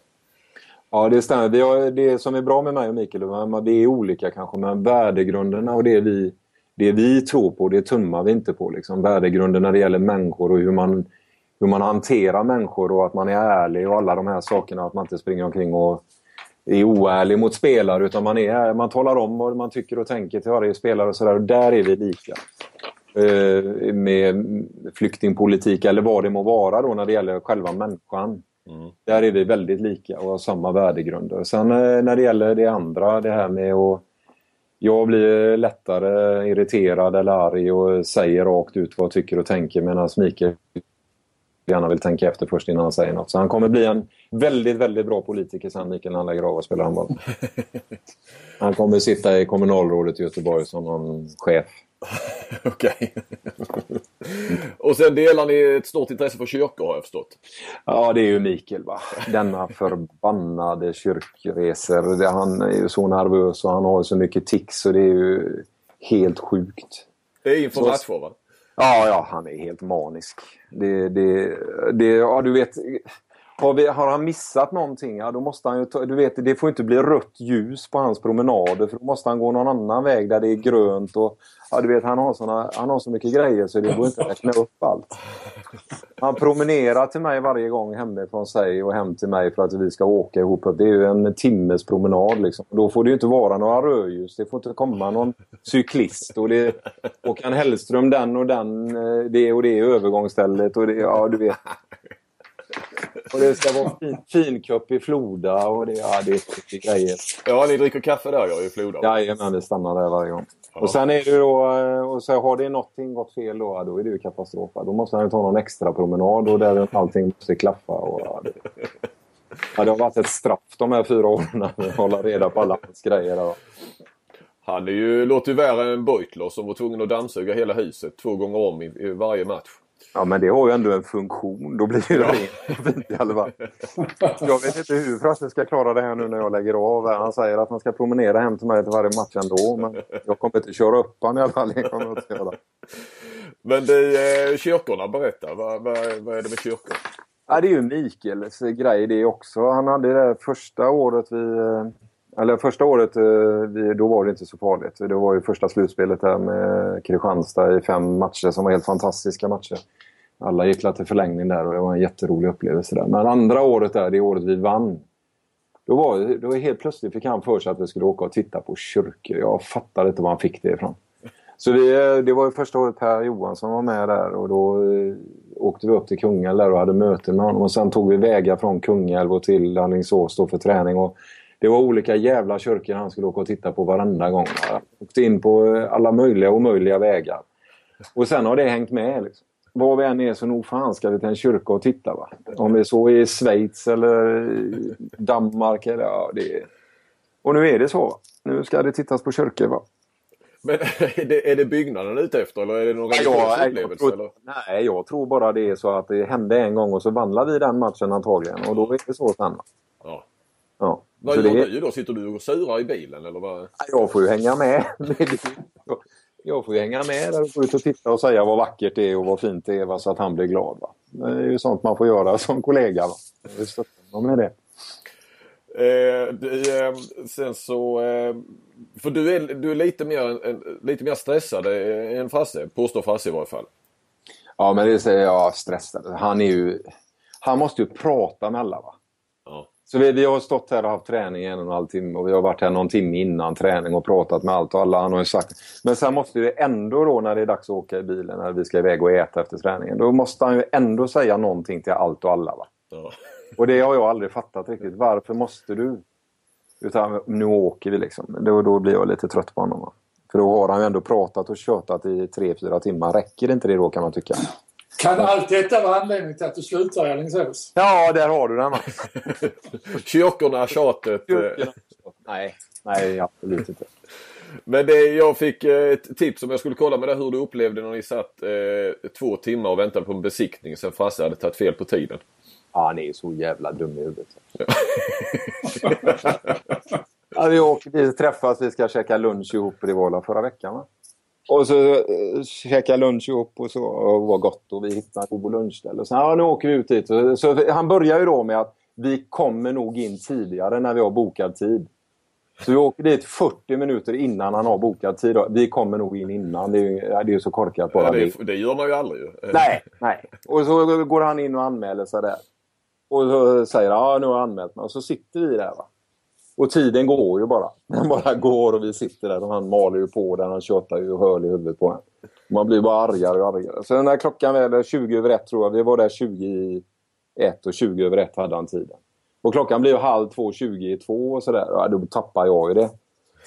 Ja, det stämmer. Vi har, det som är bra med mig och Mikael, det är olika kanske, men värdegrunderna och det vi, det vi tror på, det tummar vi inte på. Liksom. Värdegrunden när det gäller människor och hur man, hur man hanterar människor och att man är ärlig och alla de här sakerna. Att man inte springer omkring och är oärlig mot spelare utan man, är, man talar om vad man tycker och tänker till varje spelare och sådär. Där är vi lika. Eh, med flyktingpolitik eller vad det må vara då när det gäller själva människan. Mm. Där är vi väldigt lika och har samma värdegrunder. Sen eh, när det gäller det andra, det här med att jag blir lättare irriterad eller arg och säger rakt ut vad jag tycker och tänker medan Mikael gärna vill tänka efter först innan han säger något. Så han kommer bli en väldigt, väldigt bra politiker sen, Mikael, när han lägger av och spelar handboll. [LAUGHS] Han kommer sitta i kommunalrådet i Göteborg som någon chef. [LAUGHS] Okej. Och sen delar ni ett stort intresse för kyrkor har jag förstått. Ja, det är ju Mikael va. Denna förbannade kyrkresor. Han är ju så nervös och han har så mycket tics så det är ju helt sjukt. Det är inför matcher va? Ja, ja, han är helt manisk. Det, det, det, ja, du vet, har, vi, har han missat någonting, ja, då måste han ju ta, du vet, det får inte bli rött ljus på hans promenader för då måste han gå någon annan väg där det är grönt. Och, ja, du vet, han, har såna, han har så mycket grejer så det går inte att räkna upp allt. Han promenerar till mig varje gång hemifrån sig och hem till mig för att vi ska åka ihop. Det är ju en timmes promenad. Liksom. Då får det ju inte vara några rödljus. Det får inte komma någon cyklist. Och det Håkan Hellström den och den, eh, det och det övergångsstället. Och det, ja, du vet. Och det ska vara fin, finkupp i Floda och det, ja, det är grejer. Ja, ni dricker kaffe där ja, i Floda? Jajamän, vi stannar där varje gång. Ja. Och sen är det då, eh, och så har det någonting gått fel då, då är det ju katastrof. Då måste han ta någon extra promenad och där allting måste klaffa. Och, ja, det, ja, det har varit ett straff de här fyra åren att hålla reda på alla hans grejer. Då. Han är ju, låter ju värre än Beutler som var tvungen att dammsuga hela huset två gånger om i, i varje match. Ja, men det har ju ändå en funktion. Då blir det ja. rent i alla fall. Jag vet inte hur Frasse ska klara det här nu när jag lägger av. Han säger att han ska promenera hem till mig till varje match ändå. Men jag kommer inte köra upp honom i alla fall. Men det eh, kyrkorna, berätta. Vad, vad, vad är det med kyrkor? Ja, det är ju Mikaels grej det också. Han hade det första året vi eh, eller första året eh, då var det inte så farligt. Det var ju första slutspelet där med Kristianstad i fem matcher som var helt fantastiska matcher. Alla gick till förlängning där och det var en jätterolig upplevelse där. Men andra året där, det året vi vann. Då var det, då helt plötsligt fick han för sig att vi skulle åka och titta på kyrkor. Jag fattade inte var han fick det ifrån. Så vi, eh, det var ju första året Per Johansson var med där och då eh, åkte vi upp till Kungälv och hade möten med honom. Och sen tog vi vägar från Kungälv och till Alingsås för träning. Och det var olika jävla kyrkor han skulle åka och titta på varenda gång. Han åkte in på alla möjliga och omöjliga vägar. Och sen har det hängt med. Liksom. Var vi än är så nog fan ska vi till en kyrka och titta. Va? Om är så i Schweiz eller Danmark. Eller, ja, det är... Och nu är det så. Nu ska det tittas på kyrkor. Va? Men [LAUGHS] är det, är det byggnaden ute efter eller är det någon religiös upplevelse? Jag tror, nej, jag tror bara det är så att det hände en gång och så vandlar vi den matchen antagligen. Och då är det så sen. Ja. Ja. Vad gör det... du då? Sitter du och surar i bilen eller vad? Jag får ju hänga med. [LAUGHS] jag får ju hänga med där och gå ut och titta och säga vad vackert det är och vad fint det är va? så att han blir glad. Va? Det är ju sånt man får göra som kollega. Va? med det. Eh, det, eh, sen så... Eh, för du är, du är lite, mer, lite mer stressad än Frasse, påstår Frasse i varje fall. Ja, men det säger jag stressad. Han är ju... Han måste ju prata med alla. Va? Så vi, vi, har stått här och haft träning en och en halv timme och vi har varit här någon timme innan träning och pratat med allt och alla. Han har sagt. Men sen måste det ändå då när det är dags att åka i bilen, när vi ska iväg och äta efter träningen. Då måste han ju ändå säga någonting till allt och alla. Va? Ja. Och det har jag aldrig fattat riktigt. Varför måste du? Utan nu åker vi liksom. Då, då blir jag lite trött på honom. Va? För då har han ju ändå pratat och tjötat i tre, fyra timmar. Räcker inte det då kan man tycka? Kan allt detta vara anledningen till att du slutar i Alingsås? Ja, där har du den. [LAUGHS] Kyrkorna, tjatet. Eh. Kyrkorna. Nej, nej absolut inte. Men det, jag fick eh, ett tips om jag skulle kolla med det hur du upplevde när ni satt eh, två timmar och väntade på en besiktning sen Frasse hade tagit fel på tiden. Ja, han är ju så jävla dum i huvudet. [LAUGHS] ja, vi åker dit träffas, vi ska käka lunch ihop. Det var förra veckan va? Och så eh, käkade lunch ihop och så och var gott och vi hittade en god lunchställe. Och sen, ja, nu åker vi ut dit. Så, så han börjar ju då med att vi kommer nog in tidigare när vi har bokad tid. Så vi åker dit 40 minuter innan han har bokad tid. Vi kommer nog in innan. Det är ju, det är ju så korkat bara. Ja, det, det, gör man ju aldrig. [LAUGHS] Nej, nej. Och så går han in och anmäler sig där. Och så säger han, ja nu har jag anmält mig. Och så sitter vi där. Va? Och tiden går ju bara. Den bara går och vi sitter där och han maler ju på den. Han tjötar ju och höl i huvudet på en. Man blir bara argare och argare. Så när klockan väl är 20 över ett tror jag. Vi var där 20 i ett och 20 över ett hade han tiden. Och klockan blir ju halv två, 20 i två och sådär. Ja, då tappar jag ju det.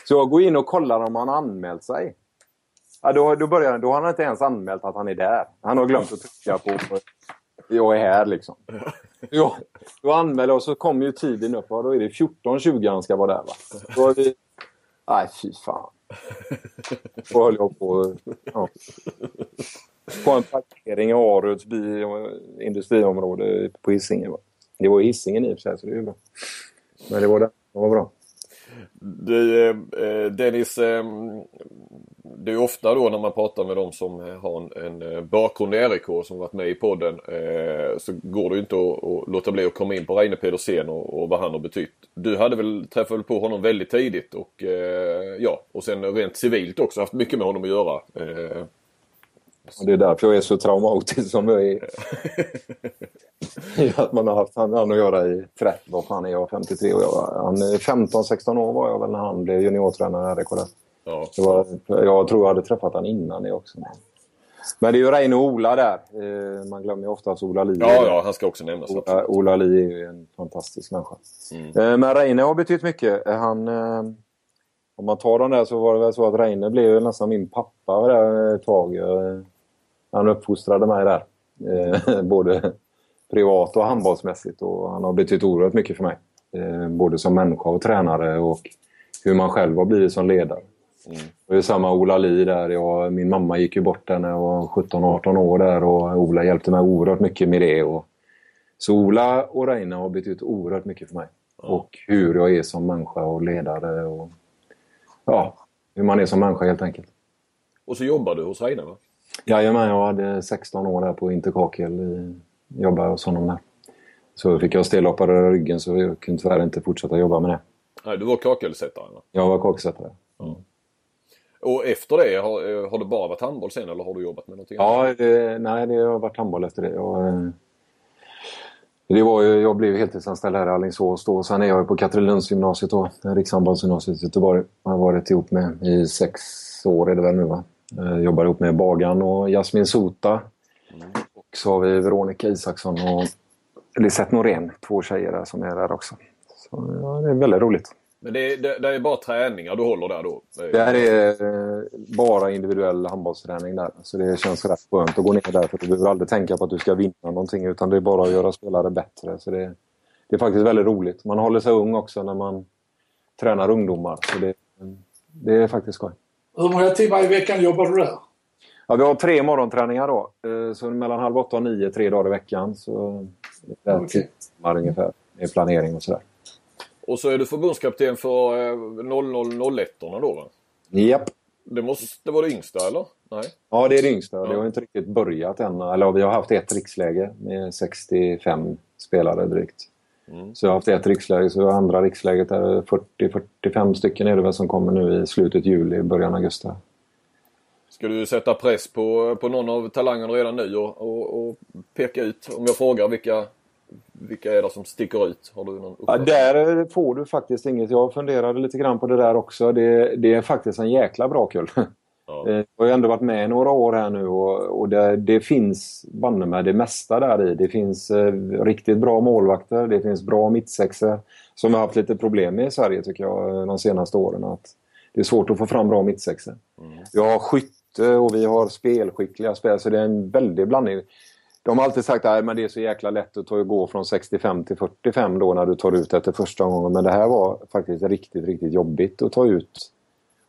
Så jag går in och kollar om han anmält sig. Ja, då, då, börjar, då har han inte ens anmält att han är där. Han har glömt att trycka på jag är här liksom. Ja, då anmäler och så kommer ju tiden upp. Och då är det 14.20 han ska vara där. Va? Då är vi... Nej, fy fan. Då höll jag på... Ja. På en parkering i Aruds by, industriområde på Hisingen. Va? Det var Hisingen i och för sig, så det är ju bra. Men det var det. Det var bra. Du, eh, eh, Dennis, eh, det är ofta då när man pratar med de som har en, en eh, bakgrund i RIK som varit med i podden eh, så går det ju inte att, att låta bli att komma in på Reine Pedersen och, och vad han har betytt. Du hade väl träffat på honom väldigt tidigt och eh, ja, och sen rent civilt också haft mycket med honom att göra. Och det är därför jag är så traumatisk som jag är. [LAUGHS] att man har haft han att göra i 30, vad fan är jag, 53 och jag, han 15-16 år var jag väl när han blev juniortränare i RIK. Ja. Var, jag tror jag hade träffat honom innan det också. Men det är ju Reine och Ola där. Eh, man glömmer ju oftast Ola Li. Ja, ja, han ska också nämnas. Ola, Ola Li är ju en fantastisk människa. Mm. Eh, men Reine har betytt mycket. Han, eh, om man tar den där så var det väl så att Reine blev nästan min pappa där ett tag. Han uppfostrade mig där. Både privat och handbollsmässigt. Och han har betytt oerhört mycket för mig. Både som människa och tränare och hur man själv har blivit som ledare. Mm. Det är samma Ola Li där. Jag, min mamma gick ju bort när jag var 17-18 år där och Ola hjälpte mig oerhört mycket med det. Och, så Ola och Reine har betytt oerhört mycket för mig. Mm. Och hur jag är som människa och ledare. Och, ja, hur man är som människa helt enkelt. Och så jobbar du hos Reine va? Jajamän, jag hade 16 år där på Interkakel. Jobbade hos honom där. Så fick jag stelhoppare ryggen så jag kunde tyvärr inte fortsätta jobba med det. Nej, du var kakelsättare? Jag var kakelsättare. Mm. Och efter det, har, eh, har det bara varit handboll sen eller har du jobbat med någonting annat? Ja, det, nej det har varit handboll efter det. Jag, eh, det var ju, jag blev heltidsanställd här i Alingsås då. Sen är jag på Katrinlundsgymnasiet då, rikshandbollsgymnasiet i Göteborg. Jag har varit ihop med i sex år är det väl nu va. Jag eh, jobbar ihop med Bagan och Jasmin Sota. Mm. Och så har vi Veronica Isaksson och Lisette Norén, två tjejer där som är där också. Så ja, det är väldigt roligt. Men det, det, det, är bara träningar du håller där då? Det här är eh, bara individuell handbollsträning där. Så det känns rätt skönt att gå ner där för du behöver aldrig tänka på att du ska vinna någonting utan det är bara att göra spelare bättre. Så det, det är faktiskt väldigt roligt. Man håller sig ung också när man tränar ungdomar. Så det, det är faktiskt skoj. Hur många timmar i veckan jobbar du där? Ja, vi har tre morgonträningar då. Eh, så mellan halv åtta och nio, tre dagar i veckan. Så det är okay. timmar ungefär med planering och sådär. Och så är du förbundskapten för 0001 eh, då va? Japp. Det måste vara det yngsta eller? Nej? Ja, det är det yngsta. Ja. Det har inte riktigt börjat än. Eller vi har haft ett riksläge med 65 spelare drygt. Mm. Så jag har haft ett riksläge, så andra riksläget är 40-45 stycken är det väl som kommer nu i slutet juli, början augusti. Ska du sätta press på, på någon av talangerna redan nu och, och, och peka ut, om jag frågar vilka vilka är det som sticker ut? Har du någon ja, där får du faktiskt inget. Jag funderade lite grann på det där också. Det, det är faktiskt en jäkla bra kull. Ja. Eh, jag har ju ändå varit med några år här nu och, och det, det finns banne med det mesta där i. Det finns eh, riktigt bra målvakter, det finns bra mittsexor som har haft lite problem med i Sverige tycker jag de senaste åren. Att det är svårt att få fram bra mittsexor. Mm. Vi har skytte och vi har spelskickliga spelare så det är en väldig blandning. De har alltid sagt att det är så jäkla lätt att gå från 65 till 45 då när du tar ut efter första gången. Men det här var faktiskt riktigt, riktigt jobbigt att ta ut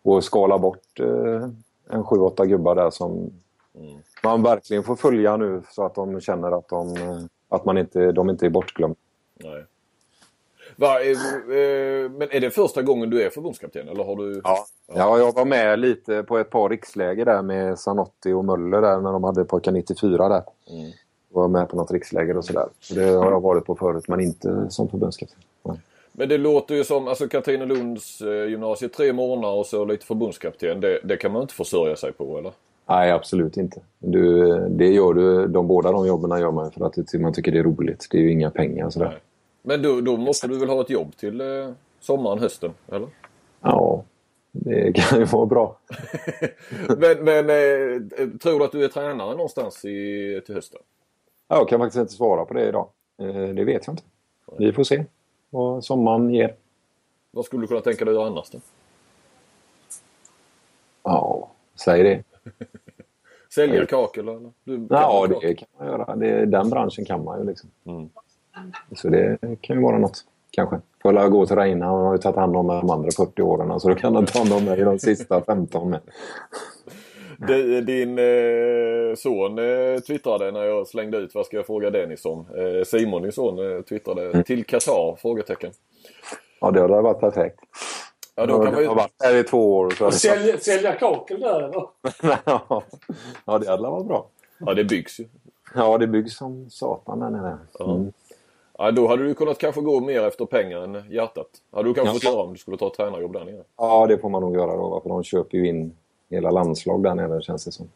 och skala bort eh, en 7-8 gubbar där som mm. man verkligen får följa nu så att de känner att de, att man inte, de inte är bortglömda. Nej. Va, eh, eh, men är det första gången du är förbundskapten? Eller har du... ja. ja, jag var med lite på ett par riksläger där med Sanotti och Möller där när de hade pojkar 94 där. Mm. Var med på något riksläger och sådär. Det har jag varit på förut men inte som förbundskapten. Men det låter ju som, alltså Katrinelunds eh, gymnasiet tre månader och så lite förbundskapten. Det, det kan man inte försörja sig på eller? Nej, absolut inte. Du, det gör du, de båda de jobben gör man för att man tycker det är roligt. Det är ju inga pengar sådär. Nej. Men då, då måste du väl ha ett jobb till eh, sommaren, hösten, eller? Ja, det kan ju vara bra. [LAUGHS] men men eh, tror du att du är tränare någonstans i, till hösten? Jag kan faktiskt inte svara på det idag. Eh, det vet jag inte. Vi får se vad sommaren ger. Vad skulle du kunna tänka dig att göra annars då? Ja, säg det. [LAUGHS] Sälja kakel? Eller? Du, ja, det kan man göra. Det, den branschen kan man ju. Liksom. Mm. Så det kan ju vara något, kanske. Får jag gå till Reina. Han har ju tagit hand om de andra 40 åren. Så då kan han ta hand om mig de sista 15 med. [LAUGHS] Din eh, son eh, twittrade när jag slängde ut vad ska jag fråga Dennis om. Eh, Simon, din son, eh, twittrade mm. till Qatar? Frågetecken. Ja, det hade varit perfekt. Ja, då kan man ju... har varit där i två år. Så sälja, sälja kakel där eller? [LAUGHS] ja, det hade varit bra. Ja, det byggs ju. Ja, det byggs som satan där nere. Mm. Ja, då hade du kunnat kanske gå mer efter pengar än hjärtat. Hade du kanske ja. fått göra om du skulle ta ett tränarjobb där nere? Ja, det får man nog göra då. För de köper ju in hela landslag där nere känns det som.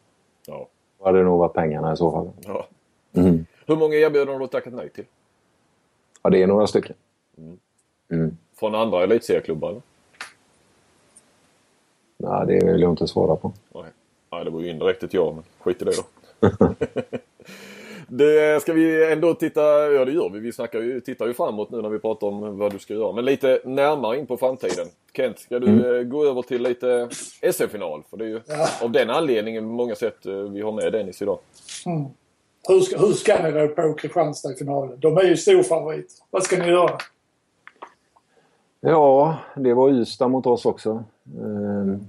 Ja. Då hade det nog varit pengarna i så fall. Ja. Mm. Hur många erbjudanden har du tackat nej till? Ja, det är några stycken. Mm. Mm. Från andra elitserieklubbar eller? Nej, det vill jag inte svara på. Nej, Nej det var ju indirekt ett ja, men skit i det då. [LAUGHS] [LAUGHS] Det ska vi ändå titta, ja det gör vi. Vi snackar ju, tittar ju framåt nu när vi pratar om vad du ska göra. Men lite närmare in på framtiden. Kent, ska du mm. Eh, gå över till lite SM-final? För det är ju ja. av den anledningen på många sätt eh, vi har med Dennis idag. Mm. Hur, ska, hur ska ni då på Kristianstad i finalen? De är ju storfavoriter. Vad ska ni göra? Ja, det var Ystad mot oss också. Um...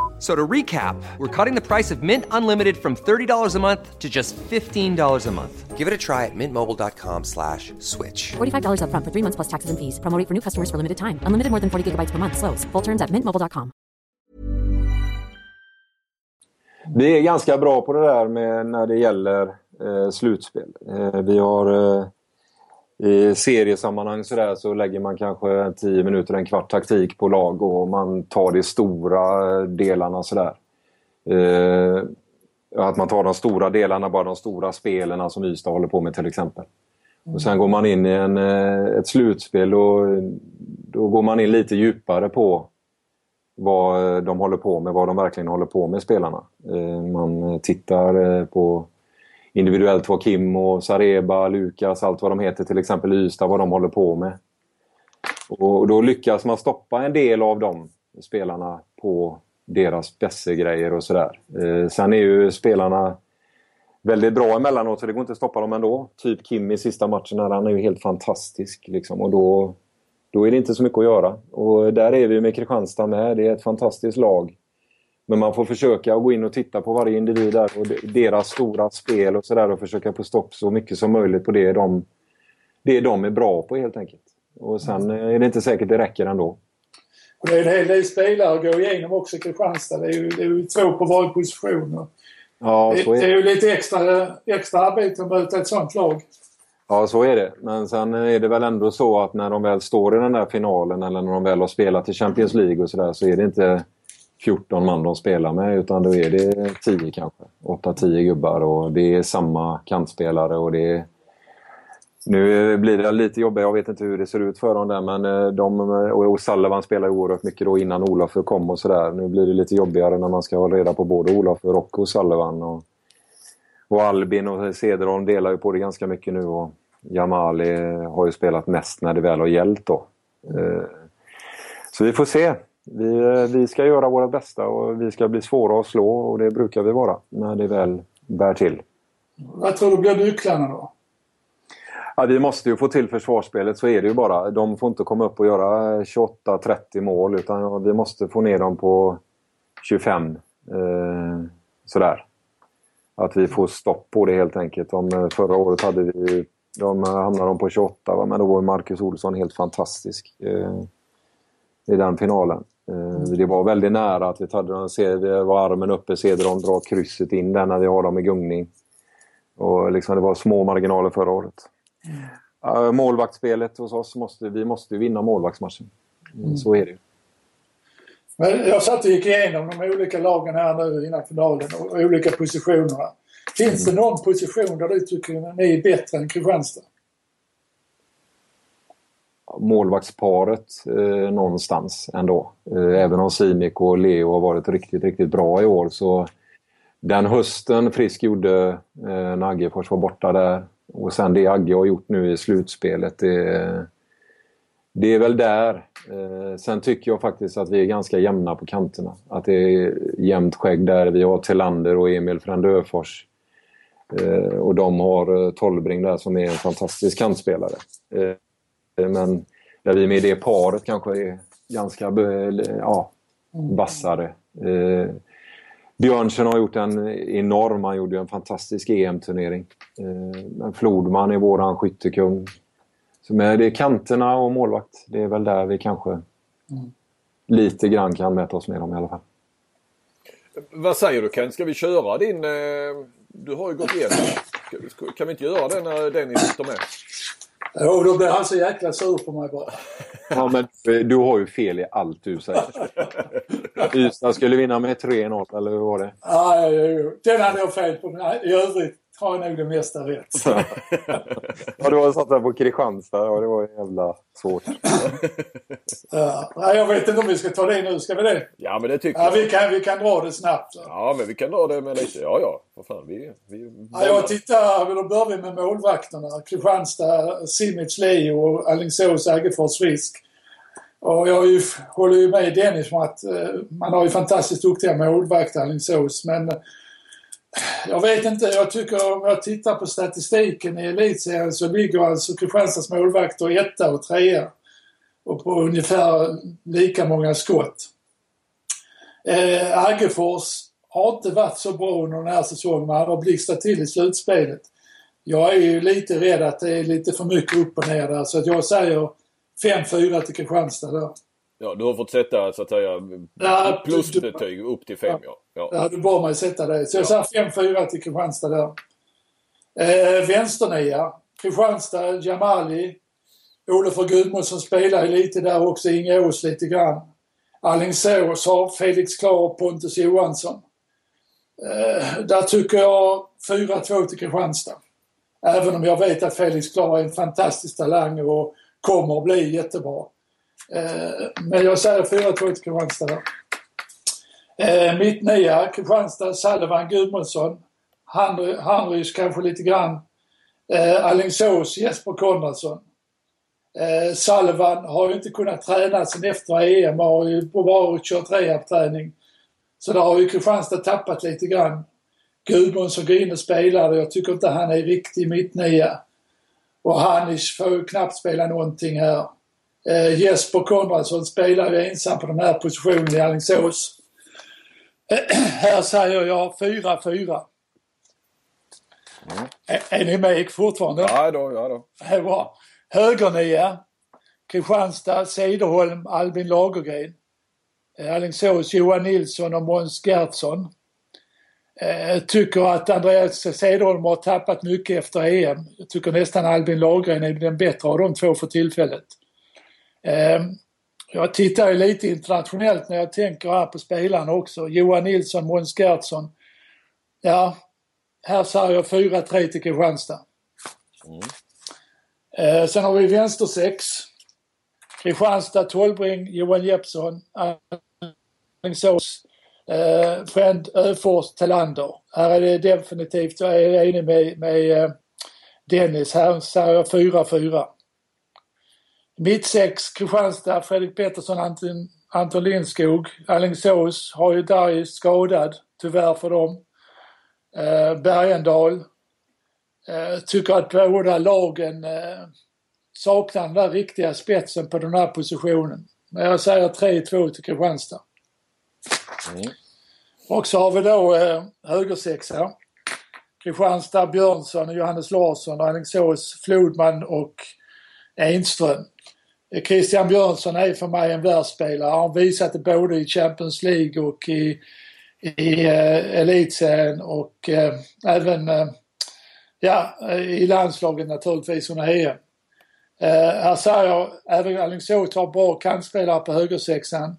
So to recap, we're cutting the price of Mint Unlimited from $30 a month to just $15 a month. Give it a try at mintmobile.com slash switch. $45 up front for three months plus taxes and fees. Promoting for new customers for limited time. Unlimited more than 40 gigabytes per month. Slows. Full terms at mintmobile.com. Vi är ganska bra på det där med när det gäller eh, slutspel. Eh, vi har... Eh, i seriesammanhang så, där, så lägger man kanske 10 minuter, en kvart taktik på lag och man tar de stora delarna sådär. Eh, att man tar de stora delarna, bara de stora spelen som Ystad håller på med till exempel. Och sen går man in i en, eh, ett slutspel och då går man in lite djupare på vad de håller på med, vad de verkligen håller på med spelarna. Eh, man tittar eh, på individuellt vad Kim och Sareba, Lukas, allt vad de heter, till exempel Ystad, vad de håller på med. Och då lyckas man stoppa en del av de spelarna på deras bästa grejer och sådär. Eh, sen är ju spelarna väldigt bra emellanåt så det går inte att stoppa dem ändå. Typ Kim i sista matchen här, han är ju helt fantastisk. Liksom, och då, då är det inte så mycket att göra. Och där är vi med Kristianstad med. Det är ett fantastiskt lag. Men man får försöka att gå in och titta på varje individ där och deras stora spel och sådär och försöka få stopp så mycket som möjligt på det de, det de är bra på helt enkelt. Och sen är det inte säkert det räcker ändå. Och det är en hel del spelare att gå igenom också i Kristianstad. Det är ju, det är ju två på varje position. Ja, det, är det. är ju lite extra, extra arbete att möta ett sånt lag. Ja, så är det. Men sen är det väl ändå så att när de väl står i den där finalen eller när de väl har spelat i Champions League och sådär så är det inte 14 man de spelar med utan då är det 10 kanske. 8-10 gubbar och det är samma kantspelare och det är... Nu blir det lite jobbigt, jag vet inte hur det ser ut för dem där men eh, de... Eh, och Sullivan spelar ju oerhört mycket då innan Olof kom och sådär. Nu blir det lite jobbigare när man ska hålla reda på både Olof och Sullivan. Och, och Albin och Cederholm delar ju på det ganska mycket nu och Jamali har ju spelat mest när det väl har gällt då. Eh, så vi får se vi, eh, vi ska göra vårt bästa och vi ska bli svåra att slå och det brukar vi vara när det väl bär till. Vad tror du blir nycklarna då? Ja, vi måste ju få till försvarsspelet, så är det ju bara. De får inte komma upp och göra 28-30 mål utan vi måste få ner dem på 25. Eh, sådär. Att vi får stopp på det helt enkelt. Om, eh, förra året hade vi, de hamnade de på 28 va? men då var Marcus Olsson helt fantastisk eh, i den finalen. Eh, det var väldigt nära att vi hade den, det var armen uppe, Cederholm drar krysset in där när vi har dem i gungning. Och liksom det var små marginaler förra året. Mm. Målvaktsspelet hos oss, måste, vi måste vinna målvaktsmatchen. Mm. Så är det Men jag satt och gick igenom de olika lagen här nu innan finalen och olika positionerna. Finns mm. det någon position där du tycker ni är bättre än Kristianstad? Målvaktsparet eh, någonstans ändå. Eh, även om Simic och Leo har varit riktigt, riktigt bra i år så den hösten Frisk gjorde eh, när Aggefors var borta där och sen det Agge har gjort nu i slutspelet. Det, det är väl där. Eh, sen tycker jag faktiskt att vi är ganska jämna på kanterna. Att det är jämnt skägg där. Vi har Telander och Emil Frendöfors. Eh, och de har eh, Tolbring där som är en fantastisk kantspelare. Eh, men där vi med det paret kanske är ganska ja, vassare. Eh, Björnsen har gjort en enorm, han gjorde en fantastisk EM-turnering. Eh, Flodman är våran skyttekung. Så med det är kanterna och målvakt, det är väl där vi kanske mm. lite grann kan mäta oss med dem i alla fall. Vad säger du Ken, ska vi köra din... Eh, du har ju gått igenom. Kan vi inte göra det när Dennis sitter med? Jo, då blir han så jäkla sur på mig bara. [LAUGHS] Ja, men du har ju fel i allt du säger. Ystad skulle vinna med 3-0, eller hur var det? Ja. Den hade jag fel på. Men I övrigt har nog det mesta rätt. [LAUGHS] ja, du har satt där på Kristianstad. Ja, det var jävla svårt. ja, jag vet inte om vi ska ta det nu. Ska vi det? Ja, men det tycker ja, jag. Vi kan, vi kan dra det snabbt. Så. Ja, men vi kan dra det med lite... Ja, ja. Vad fan, vi... vi ja, jag tittar... Då börjar vi med målvakterna. Kristianstad, Simic, Leo och Alingsås, Aggefors, Frisk. Och jag ju, håller ju med Dennis om att eh, man har ju fantastiskt duktiga målvakter, Alingsås. Men eh, jag vet inte, jag tycker om jag tittar på statistiken i elitserien så ligger alltså Kristianstads målvakter etta och trea. Och på ungefär lika många skott. Eh, Aggefors har inte varit så bra under den här säsongen, men han har blixtrat till i slutspelet. Jag är ju lite rädd att det är lite för mycket upp och ner där, så att jag säger 5-4 till Kristianstad där. Ja, du har fått sätta så att säga plusbetyg upp till 5 ja. Ja, ja du bad mig sätta det. Så jag ja. säger 5-4 till Kristianstad där. Eh, vänsternia. Kristianstad, Jamali. Olof Gudmundsson spelar lite där också. Inge Ås lite grann. Alingsås har Felix Klar och Pontus Johansson. Eh, där tycker jag 4-2 till Kristianstad. Även om jag vet att Felix Klar är en fantastisk talang och kommer att bli jättebra. Eh, men jag säger 4-2 till Kristianstad där. Eh, Mittnia, Kristianstad, Salvan, Gudmundsson. Hanrys kanske lite grann. Eh, Alingsås, Jesper Konradsson. Eh, Salvan har ju inte kunnat träna sen efter EM och har ju bara kört rehabträning. Så där har ju Kristianstad tappat lite grann. Gudmundsson går in och spelar och jag tycker inte han är riktig mittnia. Och Hanish får ju knappt spela någonting här. Eh, Jesper Konradsson spelar ju ensam på den här positionen i Alingsås. Eh, [CLEARS THROAT] här säger jag 4-4. Mm. Är, är ni med fortfarande? Ja då, ja då. Det är bra. Högernia. Kristianstad, Cederholm, Albin Lagergren. Eh, Alingsås, Johan Nilsson och Måns Gertsson. Eh, tycker att Andreas Cederholm har tappat mycket efter EM. Jag tycker nästan Albin Lagergren är den bättre av de två för tillfället. Jag tittar ju lite internationellt när jag tänker här på spelarna också. Johan Nilsson, Måns Gertsson. Ja, här säger jag 4-3 till Kristianstad. Mm. Eh, sen har vi vänstersex. Kristianstad, Tolbring, Johan Jeppsson, Alingsås, eh, Friend Öfors, Telander. Här är det definitivt, jag är enig med, med eh, Dennis, här säger jag 4-4. Mitt sex, Kristianstad, Fredrik Pettersson, Anton, Anton Lindskog. Alingsås har ju Darje skadad, tyvärr för dem. Eh, Bergendal. Eh, tycker att båda lagen eh, saknar den där riktiga spetsen på den här positionen. Men jag säger 3-2 till Kristianstad. Mm. Och så har vi då eh, högersexa. Kristianstad, Björnsson, Johannes Larsson, Alingsås, Flodman och Enström. Christian Björnsson är för mig en världsspelare. Han har visat det både i Champions League och i, i uh, elitserien och uh, även uh, ja, i landslaget naturligtvis under EM. Uh, här säger jag, även Alingsås har bra kantspelare på högersexan.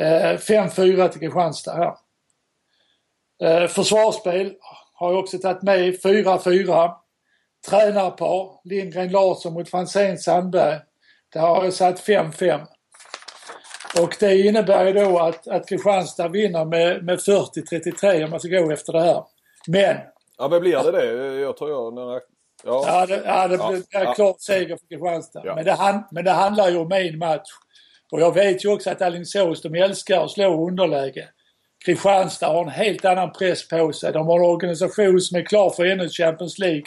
5-4 till Kristianstad här. försvarsspel har jag också tagit med 4-4. Tränarpar, Lindgren Larsson mot Franzén Sandberg. Där har jag satt 5-5. Och det innebär ju då att, att Kristianstad vinner med, med 40-33 om man ska gå efter det här. Men... Ja men blir det det? Jag tror jag... När ja. ja, det, ja, det blir ja, klart seger för Kristianstad. Ja. Men, det, men det handlar ju om en match. Och jag vet ju också att Alingsås, de älskar att slå underläge. Kristianstad har en helt annan press på sig. De har en organisation som är klar för ännu Champions League.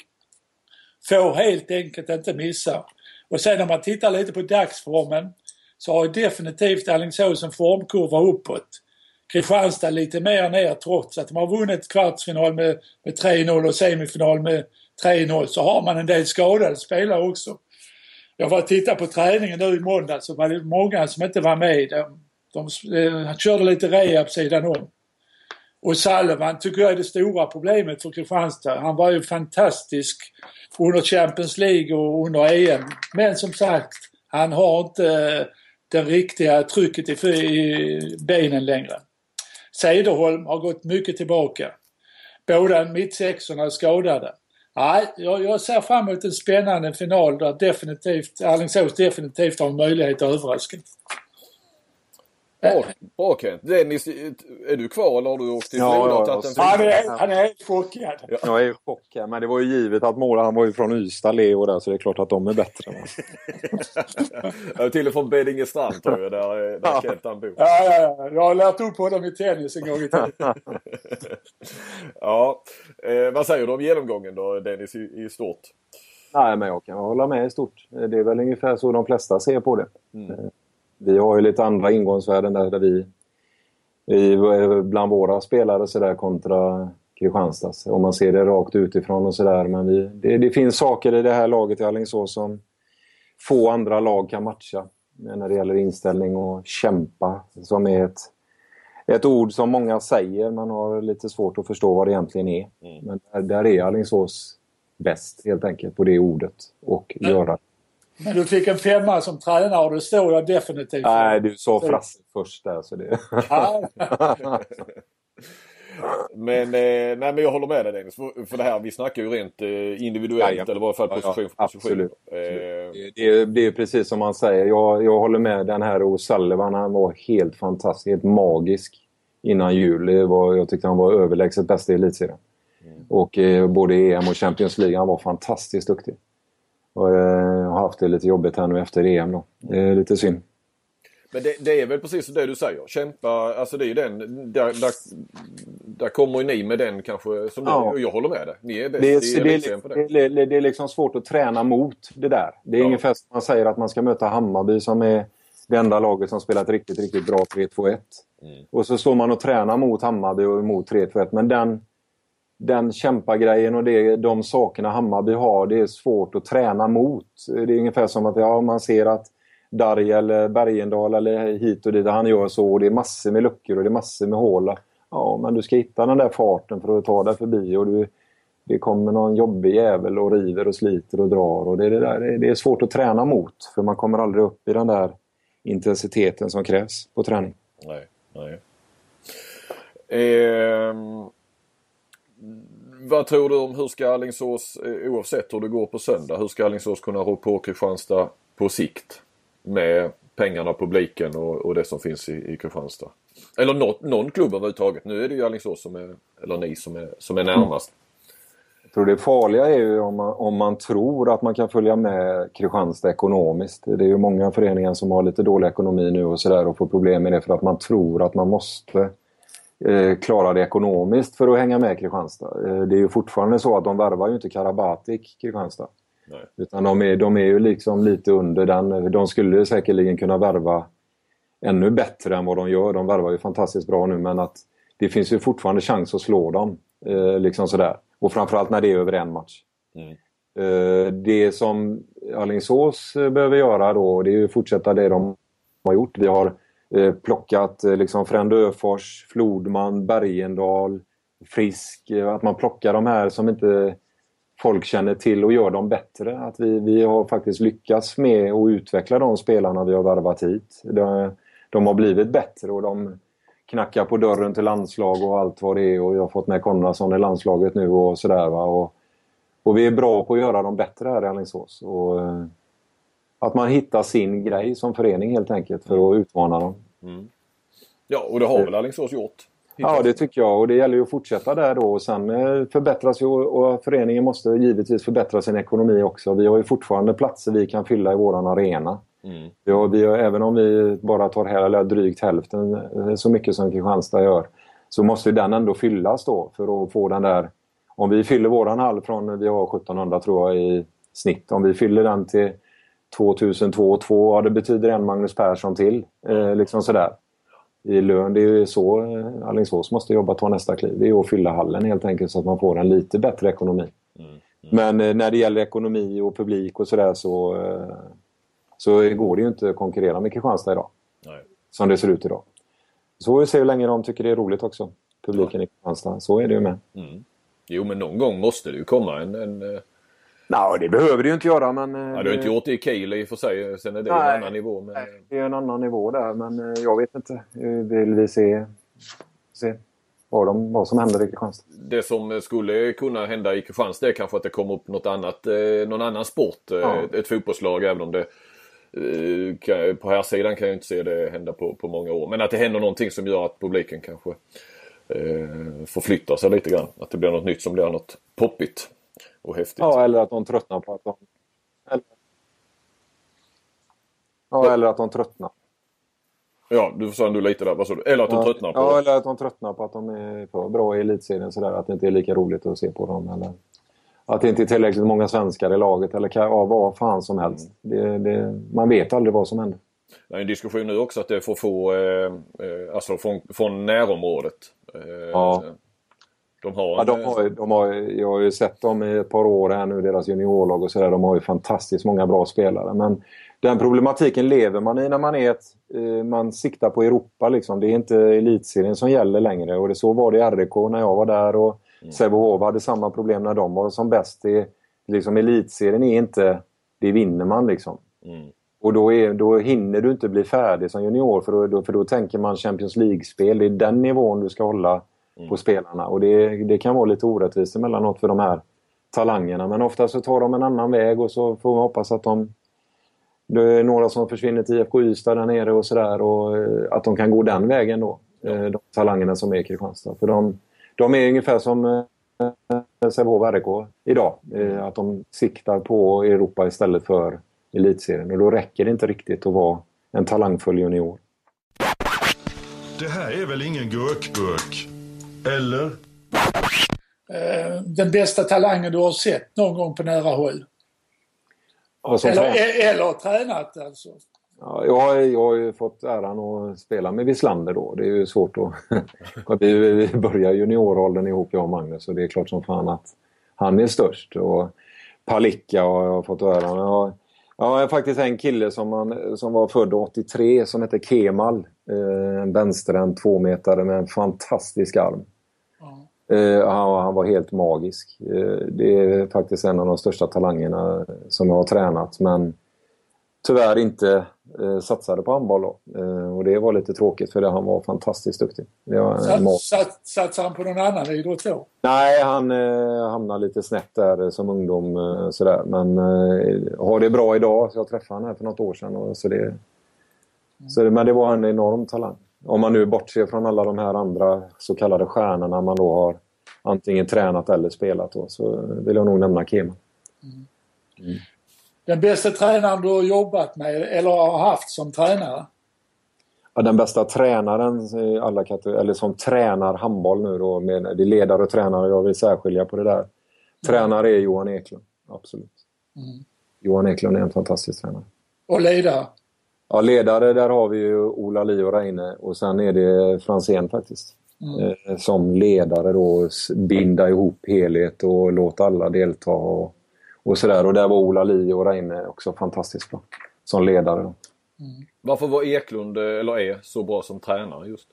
Får helt enkelt inte missa. Och sen när man tittar lite på dagsformen så har ju definitivt Alingsås en formkurva uppåt. Kristianstad lite mer ner trots att de har vunnit kvartsfinal med, med 3-0 och semifinal med 3-0 så har man en del skadade spelare också. Jag var och tittade på träningen nu i måndags så var det många som inte var med. De, de, eh, de körde lite rehab sidan om. Och Salman tycker jag är det stora problemet för Kristianstad. Han var ju fantastisk under Champions League och under EM. Men som sagt, han har inte eh, det riktiga trycket i, i benen längre. Cederholm har gått mycket tillbaka. Båda mittsexorna är skadade. Nej, jag, jag ser fram emot en spännande final där definitivt Alingsås definitivt har en möjlighet att överraska. Bra, bra Kent. Dennis, är du kvar eller har du åkt till ja, tagit en han, är, han är chockad. Ja. Jag är chockad, men det var ju givet att måla, han var ju från Ystad, Leo där, så det är klart att de är bättre. [LAUGHS] ja, till och från Beddingestrand tror jag, där, där Kent han bor. Ja, ja, ja. Jag har lärt upp honom i tennis en gång i tiden. [LAUGHS] ja, eh, vad säger du om genomgången då, Dennis, i, i stort? Nej, men jag kan hålla med i stort. Det är väl ungefär så de flesta ser på det. Mm. Vi har ju lite andra ingångsvärden där, där vi, vi bland våra spelare så där kontra Kristianstads. Om man ser det rakt utifrån och sådär. Men vi, det, det, finns saker i det här laget i Alingsås som få andra lag kan matcha. När det gäller inställning och kämpa, som är ett, ett ord som många säger. Man har lite svårt att förstå vad det egentligen är. Mm. Men där, där är Alingsås bäst helt enkelt på det ordet och mm. göra men du fick en femma som tränare och det står jag definitivt Nej, du sa Frasse först där. Så det... [LAUGHS] men, eh, nej, men jag håller med dig Dennis. För, för det här, vi snackar ju rent eh, individuellt ja, ja. eller i varje fall position för position. Absolut. Eh. Det, är, det är precis som man säger. Jag, jag håller med den här O'Sullivan. Han var helt fantastisk, helt magisk innan jul. Var, jag tyckte han var överlägset bäst i elitserien. Mm. Och eh, både EM och Champions League. Han var fantastiskt duktig. Och jag har haft det lite jobbigt här nu efter EM då. Det är lite synd. Men det, det, är väl precis det du säger. Kämpa, alltså det är ju den. Där, där, där kommer ju ni med den kanske. Som ja. du, jag håller med dig. Ni är bäst det är, det, på det. Det, det är liksom svårt att träna mot det där. Det är ja. ungefär som man säger att man ska möta Hammarby som är det enda laget som spelat riktigt, riktigt bra 3-2-1. Mm. Och så står man och tränar mot Hammarby och mot 3-2-1. Men den den kämpagrejen och det, de sakerna Hammarby har, det är svårt att träna mot. Det är ungefär som att ja, man ser att Darj eller Bergendal eller hit och dit, han gör så och det är massor med luckor och det är massor med hål. Ja, men du ska hitta den där farten för att ta dig förbi och du, det kommer någon jobbig jävel och river och sliter och drar. och det, det, där, det är svårt att träna mot för man kommer aldrig upp i den där intensiteten som krävs på träning. Nej, nej. Eh vad tror du om hur ska Alingsås, eh, oavsett hur det går på söndag, hur ska Alingsås kunna rå på Kristianstad på sikt? Med pengarna, publiken och, och det som finns i, i Kristianstad. Eller något, någon klubb överhuvudtaget. Nu är det ju Alingsås som är, eller ni som är, som är närmast. Mm. Jag tror det farliga är ju om man, om man tror att man kan följa med Kristianstad ekonomiskt. Det är ju många föreningar som har lite dålig ekonomi nu och sådär och får problem med det för att man tror att man måste eh, klara det ekonomiskt för att hänga med Kristianstad. Eh, det är ju fortfarande så att de värvar ju inte Karabatic Kristianstad. Nej. Utan de är, de är ju liksom lite under den. De skulle säkerligen kunna värva ännu bättre än vad de gör. De värvar ju fantastiskt bra nu men att det finns ju fortfarande chans att slå dem. Eh, liksom sådär. Och framförallt när det är över en match. Mm. Eh, det som Alingsås behöver göra då, det är att fortsätta det de har gjort. Vi har Eh, plockat eh, liksom Frände Öfors, Flodman, Bergendal, Frisk. Eh, att man plockar de här som inte folk känner till och gör dem bättre. Att vi, vi har faktiskt lyckats med att utveckla de spelarna vi har värvat hit. De, de har blivit bättre och de knackar på dörren till landslag och allt vad det är. Och jag har fått med Konradsson i landslaget nu och sådär. Och, och vi är bra på att göra dem bättre här i Alingsås. Och, eh, att man hittar sin grej som förening helt enkelt för att utmana dem. Ja, och det har väl Alingsås gjort. Ja, det tycker jag och det gäller ju att fortsätta där då. Och sen eh, förbättras ju och föreningen måste givetvis förbättra sin ekonomi också. Vi har ju fortfarande platser vi kan fylla i våran arena. Vi har, vi har, även om vi bara tar här, drygt hälften eh, så mycket som Kristianstad gör så måste ju den ändå fyllas då för att få den där... Om vi fyller våran hall från, vi har 1700 tror jag i snitt, om vi fyller den till 2002 och 2, ja det betyder en Magnus Persson till. Eh, liksom sådär. I lön, det är ju så eh, Alingsås måste jobba ta nästa kliv. Det är att fylla hallen helt enkelt så att man får en lite bättre ekonomi. Men eh, när det gäller ekonomi och publik och sådär så, eh, så går det ju inte att konkurrera med Kristianstad idag. Nej. Som det ser ut idag. Så får vi se hur länge de tycker det är roligt också. Publiken i Kristianstad. Så är det ju med. Jo, men någon gång måste det ju komma en... en eh, Nej, det behöver det ju inte göra men... eh, ja, du har inte gjort det i Kiel i och för sig. Sen är det Nej. en annan nivå. Men, Nej, det är en annan nivå där men eh, jag vet inte. Eh, Vill vi se, se vad, de, vad som händer i Kristianstad? Det som skulle kunna hända i Kristianstad är kanske att det kommer upp något annat, eh, någon annan sport. Eh, Ja. Ett fotbollslag även om det eh, på här sidan kan jag inte se det hända på, på många år. Men att det händer någonting som gör att publiken kanske eh, förflyttar sig lite grann. Att det blir något nytt som blir något poppigt och häftigt. Ja, eller att de tröttnar på att de... Eller, ja, eller att de tröttnar. Ja, du sa nu lite där. Vad sa du? Eller att de ja, tröttnar på... Ja, eller att de tröttnar på att de är för bra i elitserien sådär. Att det inte är lika roligt att se på dem. Eller att det inte är tillräckligt många svenskar i laget. Eller ja, vad fan som helst. Det, det, man vet aldrig vad som händer. Det är en diskussion nu också att det för få, eh, eh, alltså från, från närområdet. Eh, Ja. De har, Ja, de har, de har, jag har ju sett dem i ett par år här nu, deras juniorlag och sådär. De har ju fantastiskt många bra spelare. Men den problematiken lever man i när man är ett... Eh, man siktar på Europa liksom. Det är inte elitserien som gäller längre. Och det, så var det i RIK när jag var där och Sävehof hade samma problem när de var som bäst. Det, liksom, elitserien är inte... Det vinner man liksom. Och då, är, då hinner du inte bli färdig som junior för då, för då tänker man Champions League-spel. Det är den nivån du ska hålla på spelarna. Och det, det kan vara lite orättvist emellanåt för de här talangerna. Men ofta så tar de en annan väg och så får man hoppas att de... Det är några som försvinner till IFK Ystad där nere och sådär. Och eh, att de kan gå den vägen då. eh, De talangerna som är i Kristianstad. För de, de är ungefär som eh, Sävehof RIK idag. Eh, Att de siktar på Europa istället för elitserien. Och då räcker det inte riktigt att vara en talangfull junior. Det här är väl ingen gurkburk? Eller? Eh, Den bästa talangen du har sett någon gång på nära håll? Eller, tränare. e- eller tränat alltså? Ja, jag, har- jag har ju fått äran att spela med Wislander då. Det är ju svårt att... [LAUGHS] vi, vi börjar junioråldern ihop jag och Magnus och det är klart som fan att han är störst. Och Palicka har jag fått äran. Jag, har- jag har faktiskt en kille som, man, som var född 83 som heter Kemal. Eh, En vänsterhänt tvåmetare med en fantastisk arm. Eh, han, han var helt magisk. Eh, det är faktiskt en av de största talangerna som jag har tränat men tyvärr inte eh, satsade på handboll då. Eh, och det var lite tråkigt för det, han var fantastiskt duktig. Var en Sat, mag- sat, satsar han på någon annan idrott då? Nej, han eh, hamnade lite snett där som ungdom. Eh, sådär. Men eh, har det bra idag. Så jag träffade honom här för något år sedan. Och så det, så det, men det var en enorm talang. Om man nu bortser från alla de här andra så kallade stjärnorna man då har antingen tränat eller spelat då, så vill jag nog nämna Kema. Den bästa tränaren du har jobbat med eller har haft som tränare? Ja, den bästa tränaren i alla kategorier, eller som tränar handboll nu då, med, det är ledare och tränare, jag vill särskilja på det där. Tränare är Johan Eklund, absolut. Johan Eklund är en fantastisk tränare. Och ledare? Ja, ledare där har vi ju Ola Li och Reine och sen är det Franzén faktiskt. Eh, som ledare då, binda ihop helhet och låta alla delta och, och sådär. Och där var Ola Li och Reine också fantastiskt bra som ledare. Då. Varför var Eklund, eh, eller är, så bra som tränare just?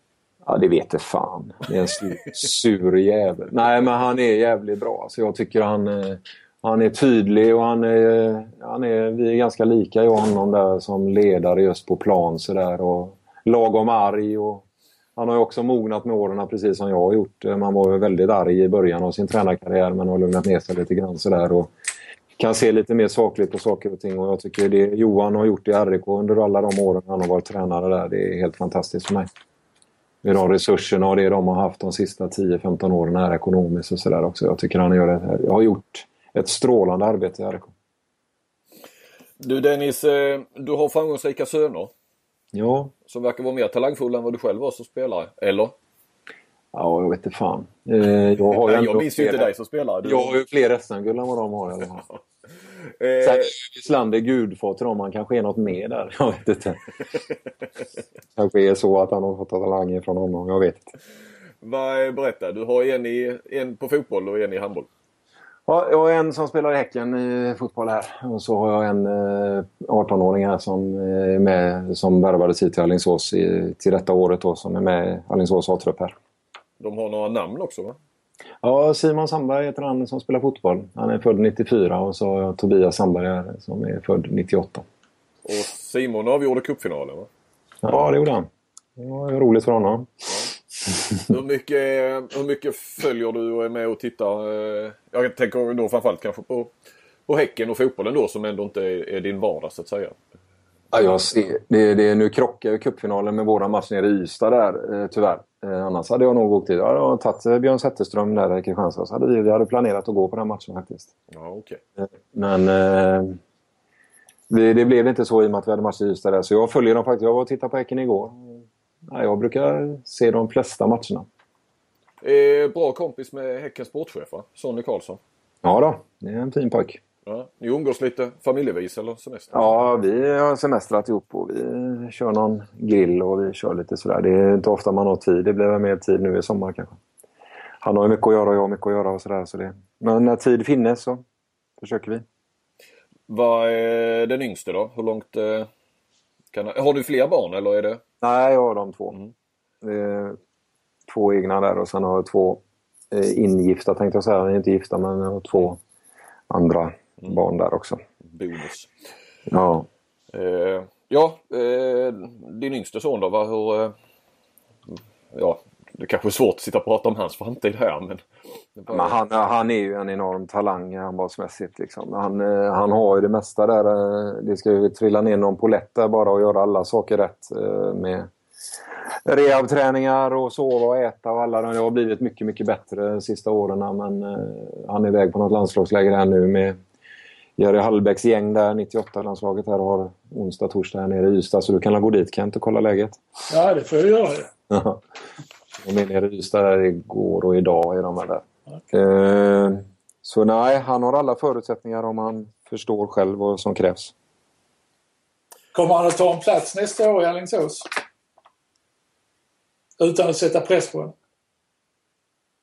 Ja, det vet jag fan. Det är en sur, [LAUGHS] sur jävel. Nej, men han är jävligt bra. Så jag tycker han, eh, han är tydlig och han är, han är, vi är ganska lika jag och honom där som ledare just på plan sådär. Och lagom arg och han har ju också mognat med åren precis som jag har gjort. Man var ju väldigt arg i början av sin tränarkarriär men har lugnat ner sig lite grann sådär. Och kan se lite mer sakligt på saker och ting. Och jag tycker det Johan har gjort i RIK under alla de åren han har varit tränare där, det är helt fantastiskt för mig. Med de resurserna och det de har haft de sista 10-15 åren här ekonomiskt och sådär också. Jag tycker han gör det, jag har gjort ett strålande arbete i RIK. Du Dennis, eh, du har framgångsrika söner. Ja. Som verkar vara mer talangfulla än vad du själv var som spelare. Eller? Ja, jag vet inte fan. Eh, jag, har Nej, jag minns ju inte dig som spelare. Du... Jag har ju fler SM-guld än vad de har i alla fall. [LAUGHS] Eh... Sen Island är gudfar till dem. Han kanske är något mer där. [LAUGHS] Jag vet inte. kanske är så att han har fått talanger från honom. Jag vet inte. Berätta. Du har en, i, en på fotboll och en i handboll. Ja, jag har en som spelar i Häcken i fotboll här. Och så har jag en eh, 18-åring här som är med, som värvades hit till Alingsås i, till detta året då, som är med i Alingsås A-trupp här. De har några namn också va? Ja, Simon Sandberg heter han som spelar fotboll. Han är född 94 och så har jag Tobias Sandberg här som är född 98. Och Simon avgjorde cupfinalen va? Ja, det gjorde han. Det var roligt för honom. Ja. [LAUGHS] hur, mycket, hur mycket följer du och är med och tittar? Jag tänker då framförallt kanske på, på Häcken och fotbollen då som ändå inte är, är din vardag så att säga. Ja, jag ser. Det, det, nu krockar ju cupfinalen med våra match nere i Ystad där, eh, tyvärr. Eh, annars hade jag nog åkt dit. Jag hade tagit eh, Björn Zetterström där i Kristianstad. Så hade vi, vi hade planerat att gå på den matchen faktiskt. Ja, okay. Eh, men eh, det, det blev inte så i och med att vi hade match i Ystad där. Så jag följer dem faktiskt. Jag var och tittade på Häcken igår. Ja, jag brukar se de flesta matcherna. Eh, bra kompis med Häckens sportchef va? Sonny Karlsson. Ja då, det är en fin pojk. Ja, ni umgås lite familjevis eller semester? Ja, vi har semestrat ihop och vi kör någon grill och vi kör lite sådär. Det är inte ofta man har tid. Det blir mer tid nu i sommar kanske. Han har ju mycket att göra och jag har mycket att göra och sådär. Så det... Men när tid finnes så försöker vi. Vad är den yngste då? Hur långt eh, kan... Har du fler barn eller är det? Nej, jag har de två. Mm. Är två egna där och sen har jag två eh, ingifta tänkte jag säga. Inte gifta men jag har två andra mm. barn där också. Bonus. Ja. Eh, ja, eh, din yngste son då, vad, hur... Eh, ja, det kanske är svårt att sitta och prata om hans framtid här men... Men han, han är ju en enorm talang handbollsmässigt. Liksom. Han, eh, han har ju det mesta där. Eh, det ska ju trilla ner någon polett där bara och göra alla saker rätt eh, med rehabträningar och sova och äta och alla. Det har blivit mycket, mycket bättre de sista åren men han är iväg på något landslagsläger här nu med Jerry Hallbäcks gäng där, 98-landslaget här har onsdag, torsdag här nere i Ystad. Så du kan gå dit Kent och kolla läget. Ja, det får jag göra. De är nere i Ystad där igår och idag är de där. Okay. Eh, så nej, han har alla förutsättningar om han förstår själv vad som krävs. Kommer han att ta en plats nästa år i Alingsås? Utan att sätta press på honom?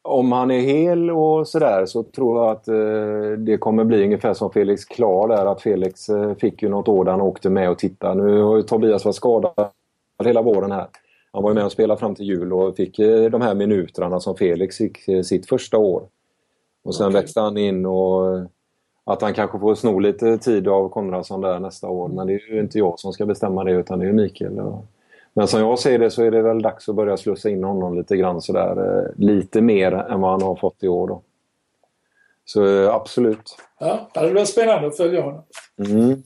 om han är hel och sådär så tror jag att eh, det kommer bli ungefär som Felix Klar där. Att Felix eh, fick ju något år där han åkte med och tittade. Nu har ju Tobias varit skadad hela våren här. Han var ju med och spelade fram till jul och fick eh, de här minuterna som Felix fick eh, sitt första år. Och sen okay. växte han in och eh, att han kanske får sno lite tid av Konradsson där nästa år. Men det är ju inte jag som ska bestämma det utan det är Mikael. Och men som jag ser det så är det väl dags att börja slussa in honom lite grann sådär. Lite mer än vad han har fått i år då. Så absolut. Ja, det blir spännande att följa honom. Mm.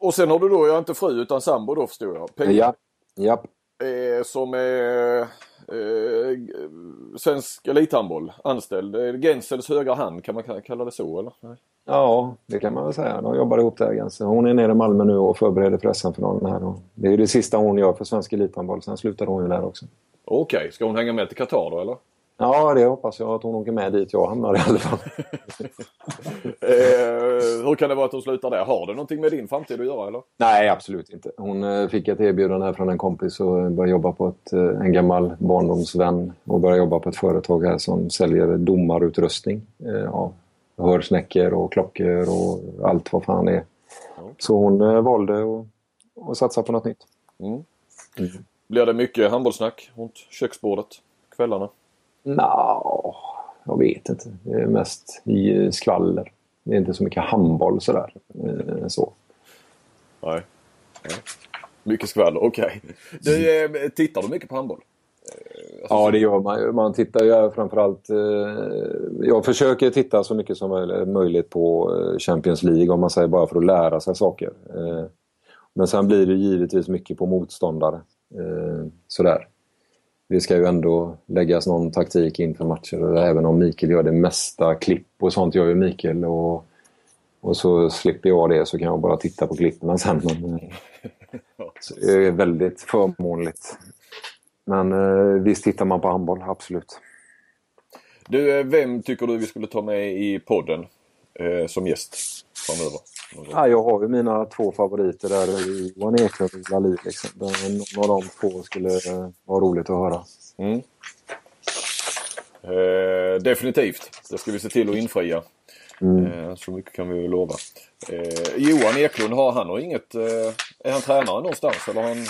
Och, sen har du då, jag är inte fru utan sambo då förstår jag? Pia. Ja. Japp. Eh, som är eh, svensk elithandboll, anställd. Gensels högra hand, kan man kalla det så eller? Nej. Ja, det kan man väl säga. De jobbar ihop där ganska. Hon är nere i Malmö nu och förbereder för SM-finalen här. Det är det sista hon gör för svensk elithandboll. Sen slutar hon ju där också. Okej, okay. ska hon hänga med till Qatar då eller? Ja, det hoppas jag att hon åker med dit jag hamnar i alla fall. [LAUGHS] eh, hur kan det vara att hon slutar där? Har det någonting med din framtid att göra eller? Nej, absolut inte. Hon eh, fick ett erbjudande här från en kompis och började jobba på ett, eh, en gammal barndomsvän och började jobba på ett företag här som säljer domarutrustning. Ja, hörsnäckor och klockor och allt vad fan det är. Så hon eh, valde att, att satsa på något nytt. Mm. Mm. Blir det mycket handbollssnack runt köksbordet kvällarna? Nå, jag vet inte. Det är mest i skvaller. Det är inte så mycket handboll sådär. Eh, så. Nej. Nej. Mycket skvaller, okej. Okay. Du, eh, tittar du mycket på handboll? Ja, det gör man. Man tittar ju framförallt... Eh, jag försöker titta så mycket som möjligt på eh, Champions League om man säger bara för att lära sig saker. Eh, men sen blir det givetvis mycket på motståndare. Sådär. Det ska ju ändå läggas någon taktik inför matcher och även om Mikael gör det mesta klipp och sånt gör ju Mikael och, och så slipper jag det så kan jag bara titta på klippen sen. Men, [LAUGHS] så det är väldigt förmånligt. Men eh, visst tittar man på handboll, absolut. Du, eh, vem tycker du vi skulle ta med i podden eh, som gäst framöver? Ja, jag har ju mina två favoriter där, Johan Eklund och Ola Liv. Liksom. Någon av de två skulle eh, vara roligt att höra. Mm. Eh, definitivt, det ska vi se till att infria. Mm. Eh, så mycket kan vi väl lova. Eh, Johan Eklund, har han inget... är han tränare någonstans eller han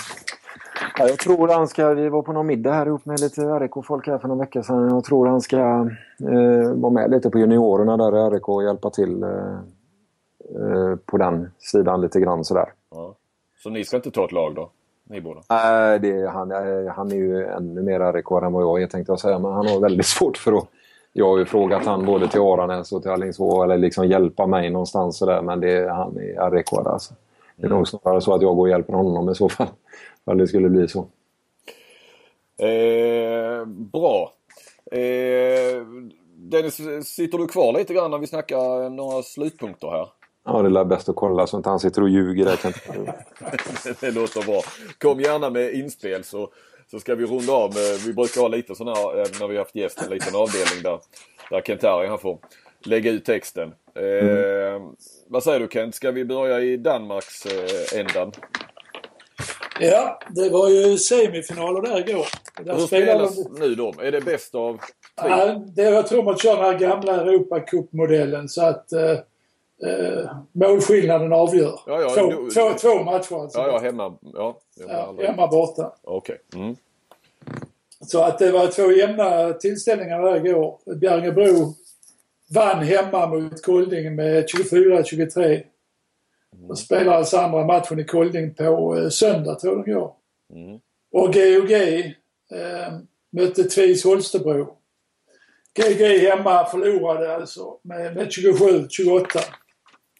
Ja, jag tror han ska, vi var på någon middag här ihop med lite RIK-folk här för någon vecka sedan. Jag tror han ska eh, vara med lite på juniorerna där i RIK och hjälpa till eh, eh, på den sidan lite grann sådär. Ja. Så ni ska inte ta ett lag då? Ni båda? Nej, det, han, eh, han är ju ännu mer RIK än vad jag är tänkte jag säga. Men han har väldigt [LAUGHS] svårt för att... Jag har ju frågat han både till Aranäs och till Alingsås eller liksom hjälpa mig någonstans sådär. Men det, han är RIK alltså. Det är mm. nog snarare så att jag går och hjälper honom i så fall. Om det skulle bli så. Eh, bra. Eh, Dennis, sitter du kvar lite grann när vi snackar några slutpunkter här? Ja, det är bäst att kolla så att han sitter och ljuger. Där. [LAUGHS] det låter bra. Kom gärna med inspel så, så ska vi runda av. Vi brukar ha lite sådana här eh, när vi har haft gäst, en liten avdelning där, där Kent-Harry han får lägga ut texten. Eh, mm. Vad säger du Kent? Ska vi börja i Danmarks eh, ändan? Ja, det var ju semifinaler där igår. Där Hur spelas de... nu då? Är det bäst av tre? Ja, det, jag tror man kör den här gamla Europacup-modellen så att eh, eh, målskillnaden avgör. Ja, ja, två, du, två, två matcher alltså. Ja, ja hemma. Ja, ja hemma borta. Okej. Okay. Mm. Så att det var två jämna tillställningar där igår. Bjärringebro vann hemma mot Kolding med 24-23. De spelar alltså andra matchen i Kolding på eh, söndag tror jag de gör. Mm. Och GOG eh, mötte Tvis Holstebro. GG hemma förlorade alltså med, med 27-28.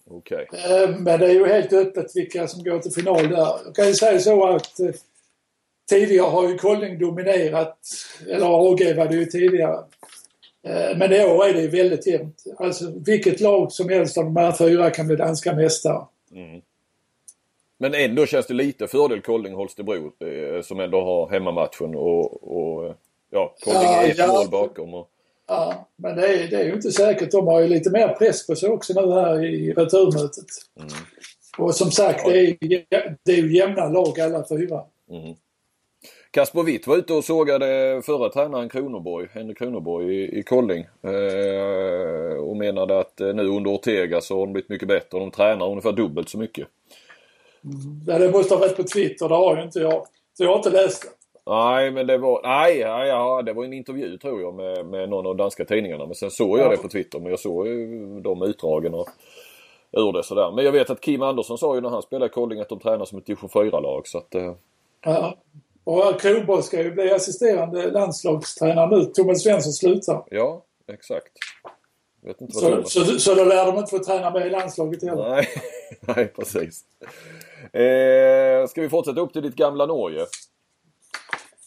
Okay. Eh, men det är ju helt öppet vilka som går till final där. Jag kan ju säga så att eh, tidigare har ju Kolding dominerat, eller AG var det ju tidigare. Eh, men i år är det väldigt jämnt. Alltså vilket lag som helst av de här fyra kan bli danska mästare. Mm. Men ändå känns det lite fördel Kolding-Holstebro eh, som ändå har hemmamatchen och, och ja, Kolding ja, är ett ja. mål bakom. Och... Ja, men det är, det är ju inte säkert. De har ju lite mer press på sig också nu här i returmötet. Mm. Och som sagt, det är, det är ju jämna lag alla fyra. Mm. Kasper Witt var ute och sågade förra tränaren Kronoborg, Henrik Kronoborg i, i Kolling. Eh, och menade att eh, nu under Ortega så har de blivit mycket bättre de tränar ungefär dubbelt så mycket. Mm. Ja, det måste ha varit på Twitter, det har ju inte jag. Så jag har inte läst det. Nej, men det var, nej, ja, det var en intervju tror jag med, med någon av danska tidningarna. Men sen såg jag ja. det på Twitter. Men jag såg ju de utdragen och, ur det sådär. Men jag vet att Kim Andersson sa ju när han spelade i Kolling att de tränar som ett division 4-lag. Så att, eh... ja. Och Kronborg ska ju bli assisterande landslagstränare nu. Thomas Svensson slutar. Ja, exakt. så, så, så då lär de inte få träna med i landslaget heller? Nej, [LAUGHS] nej precis. Eh, ska vi fortsätta upp till ditt gamla Norge?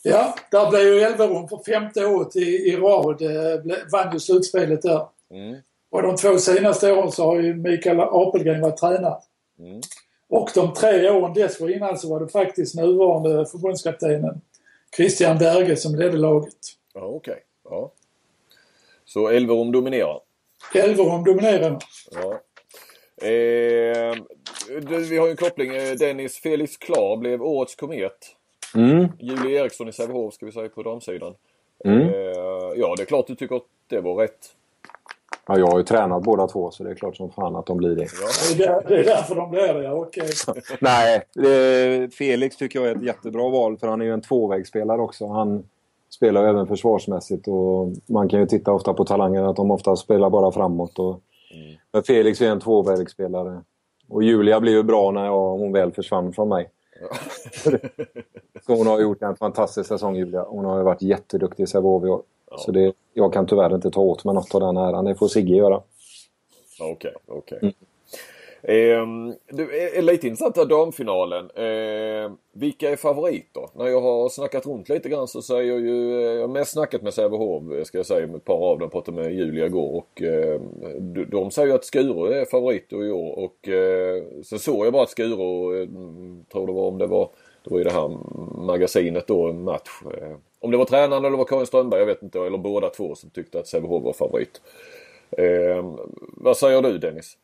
Ja, där blev ju Elverum för femte året i, i rad. Eh, vann ju slutspelet där. Mm. Och de två senaste åren så har ju Mikael Apelgren varit tränare. Mm. Och de tre åren dessförinnan så var det faktiskt nuvarande förbundskaptenen Christian Berge som ledde laget. Ja, Okej. Okay. Ja. Så Elverum dominerar? Elverum dominerar. Ja. Eh, vi har ju en koppling. Eh, Dennis Felix Klar blev årets komet. Mm. Julie Eriksson i Sävehof ska vi säga på damsidan. Mm. Eh, ja, det är klart du tycker att det var rätt. Ja, jag har ju tränat båda två så det är klart som fan att de blir det. Ja. Det är därför de blir det, ja okej. [LAUGHS] Nej, Felix tycker jag är ett jättebra val för han är ju en tvåvägsspelare också. Han spelar även försvarsmässigt och man kan ju titta ofta på talanger att de ofta spelar bara framåt. Och, mm. Men Felix är en tvåvägsspelare. Och Julia blir ju bra när jag, hon väl försvann från mig. Ja. [LAUGHS] Så hon har gjort en fantastisk säsong Julia. Hon har varit jätteduktig i Sävehof i år. Så det, jag kan tyvärr inte ta åt mig något av den äran. Det får Sigge göra. Okej, okej. Mm. Eh, du, är lite intressant här damfinalen. Eh, vilka är favoriter? När jag har snackat runt lite grann så säger jag ju, eh, jag har mest snackat med Sävehof eh, ska jag säga med ett par av dem. Pratade med Julia igår och eh, de säger att Skuru är favoriter i år och eh, sen såg jag bara att Skuru, eh, mm, tror det var om det var, det var i det här magasinet då, en match. Om det var tränaren eller var Karin Strömberg, jag vet inte, eller båda två som tyckte att Sävehof var favorit. Eh, vad säger du Dennis?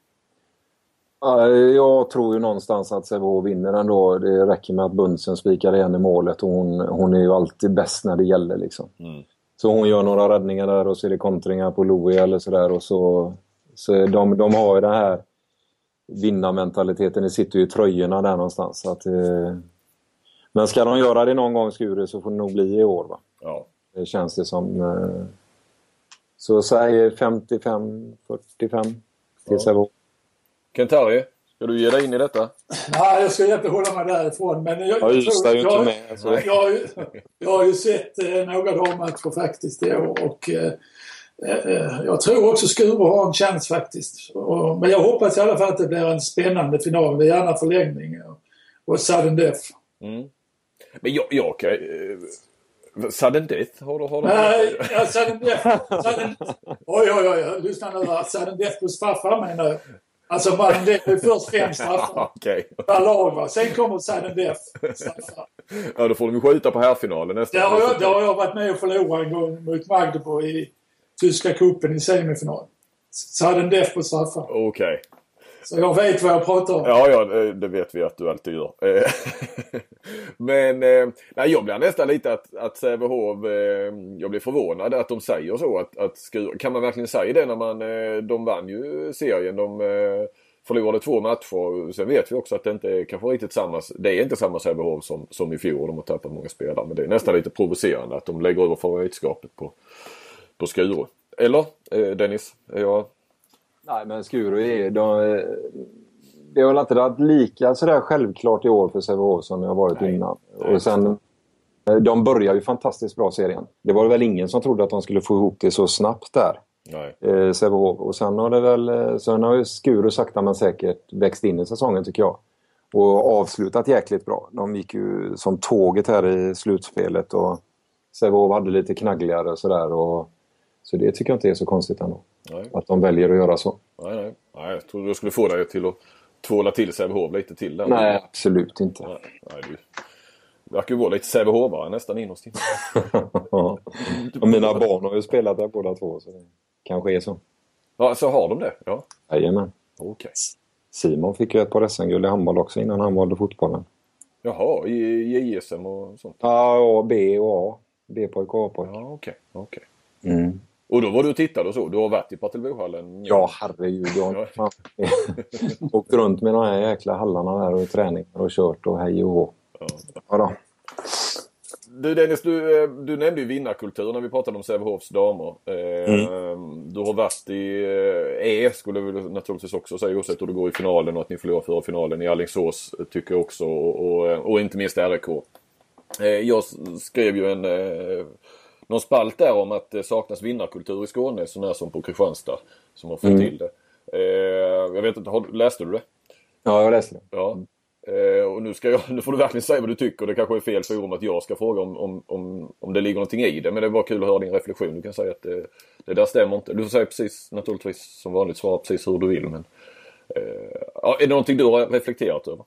Jag tror ju någonstans att Sävehof vinner ändå. Det räcker med att Bunsen spikar igen i målet och hon, hon är ju alltid bäst när det gäller. Liksom. Mm. Så hon gör några räddningar där och så är det kontringar på Louie eller sådär. Och så, så de, de har ju den här vinnarmentaliteten. Det sitter ju i tröjorna där någonstans. Så att, eh, men ska de göra det någon gång Skure så får det nog bli i år. Va? Ja. Det känns det som. Eh, så säg 55-45 till ja. Sävehof. Kent-Harry, ska du ge dig in i detta? Nej, jag ska inte hålla mig därifrån. Men jag, jag, jag, tror, jag, med, alltså. jag, jag, har ju sett eh, några dammatcher faktiskt i år och eh, eh, jag tror också Skuru har en chans faktiskt. Och, men jag hoppas i alla fall att det blir en spännande final, gärna förlängning och, och sudden death. Mm. Men jag, jag kan... Eh, sudden Death? Har du, har du Nej, ja, Sudden Death. Sudden, oj, oj, oj. Lyssna nu här. Sudden Death på straffar menar jag. Alltså Sudden Death är först fem [LAUGHS] straffar. Okej. Per lag va. Sen kommer Sudden Death straffar. Ja, då får de ju skjuta på herrfinalen nästan. Det har, jag, det har jag varit med och förlorat en gång mot Magdeburg i tyska kuppen i semifinal. Sudden Death på straffar. Okej. Okay. Så jag vet vad jag pratar om. Ja, ja det vet vi att du alltid gör. Eh, [LAUGHS] men eh, nej, jag blir nästan lite att, att Sävehof, eh, jag blir förvånad att de säger så. Att, att kan man verkligen säga det när man, de vann ju serien. De förlorade två matcher. Sen vet vi också att det inte är kanske riktigt samma, det är inte samma Sävehof som, som i fjol. De har tappat många spelare. Men det är nästan lite provocerande att de lägger över favoritskapet på, på Skuru. Eller Dennis? Är jag Nej, men Skuru är... De, det har väl inte varit lika sådär självklart i år för Sävehof som det har varit Nej. innan. Och sen, de börjar ju fantastiskt bra serien. Det var väl ingen som trodde att de skulle få ihop det så snabbt där. Eh, Sävehof. Och sen har det väl... Sen har ju Skuru sakta men säkert växt in i säsongen tycker jag. Och avslutat jäkligt bra. De gick ju som tåget här i slutspelet och Sävehof hade lite knaggligare och sådär. Så det tycker jag inte är så konstigt ändå. Nej. Att de väljer att göra så. Nej, nej. nej jag trodde jag skulle få dig till att tvåla till Sävehof lite till. Där. Nej, absolut inte. Nej, nej, du verkar ju vara lite Sävehofare nästan innerst inne. [LAUGHS] ja. Och mina barn har ju spelat där båda två så det kanske är så. Ja, så har de det? Ja. Jajamän. Okay. Simon fick ju ett par SM-guld i handboll också innan han valde fotbollen. Jaha, i JSM och sånt? Ja, B och A. B-pojk och A-pojk. Ja, okej. Okay. okay. Mm. Och då var du och tittade och så? Du har varit i Partillebohallen? Ja, herregud. Jag har [LAUGHS] åkt runt med de här jäkla hallarna där och träningar och kört och hej och hå. Ja. Du Dennis, du, eh, du nämnde ju vinnarkultur när vi pratade om Sävehofs damer. Eh, mm. Du har varit i E, skulle vi naturligtvis också säga, oavsett hur det går i finalen och att ni förlorar före finalen i Alingsås, tycker jag också. Och, och, och inte minst RIK. Jag skrev ju en någon spalt där om att det saknas vinnarkultur i Skåne sånär som på Kristianstad. Som har fått mm. till det. Eh, jag vet inte, har, läste du det? Ja, jag läste det. Ja. Eh, och nu, ska jag, [LAUGHS] nu får du verkligen säga vad du tycker. Det kanske är fel forum att jag ska fråga om, om, om, om det ligger någonting i det. Men det var kul att höra din reflektion. Du kan säga att det, det där stämmer inte. Du får säga precis, naturligtvis som vanligt, svara precis hur du vill. Men, eh, är det någonting du har reflekterat över?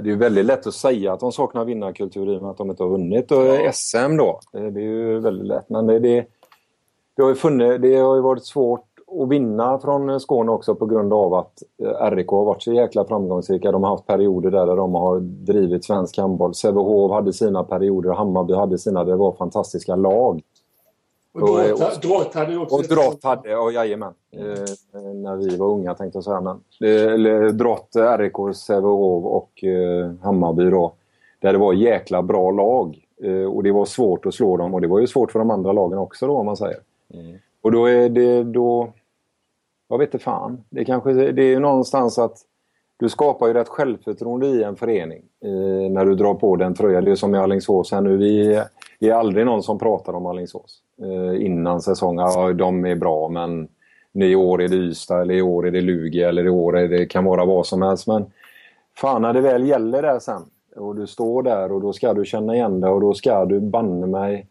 Det är väldigt lätt att säga att de saknar vinnarkultur i och med att de inte har vunnit och. SM då. Det är ju väldigt lätt. Men det, det, det, har ju funnit, det har ju varit svårt att vinna från Skåne också på grund av att eh, RIK har varit så jäkla framgångsrika. De har haft perioder där de har drivit svensk handboll. Sävehof hade sina perioder, Hammarby hade sina. Det var fantastiska lag. Och Drott hade ju också... Och Drott hade, ja jajamän. Eh, när vi var unga tänkte jag säga. Men, eller Drott, RIK, Sävehof och eh, Hammarby då. Där det var jäkla bra lag. Eh, och det var svårt att slå dem och det var ju svårt för de andra lagen också då om man säger. Mm. Och då är det då... Jag vet inte fan. Det, kanske, det är ju någonstans att du skapar ju rätt självförtroende i en förening eh, när du drar på den tröjan. Det är som i Alingsås här nu. Vi, vi är aldrig någon som pratar om Alingsås eh, innan säsongen. Ja, de är bra men i år är det Ystad eller i år är det Lugi eller i år är det kan vara vad som helst. Men fan när det väl gäller där sen och du står där och då ska du känna igen det och då ska du banne mig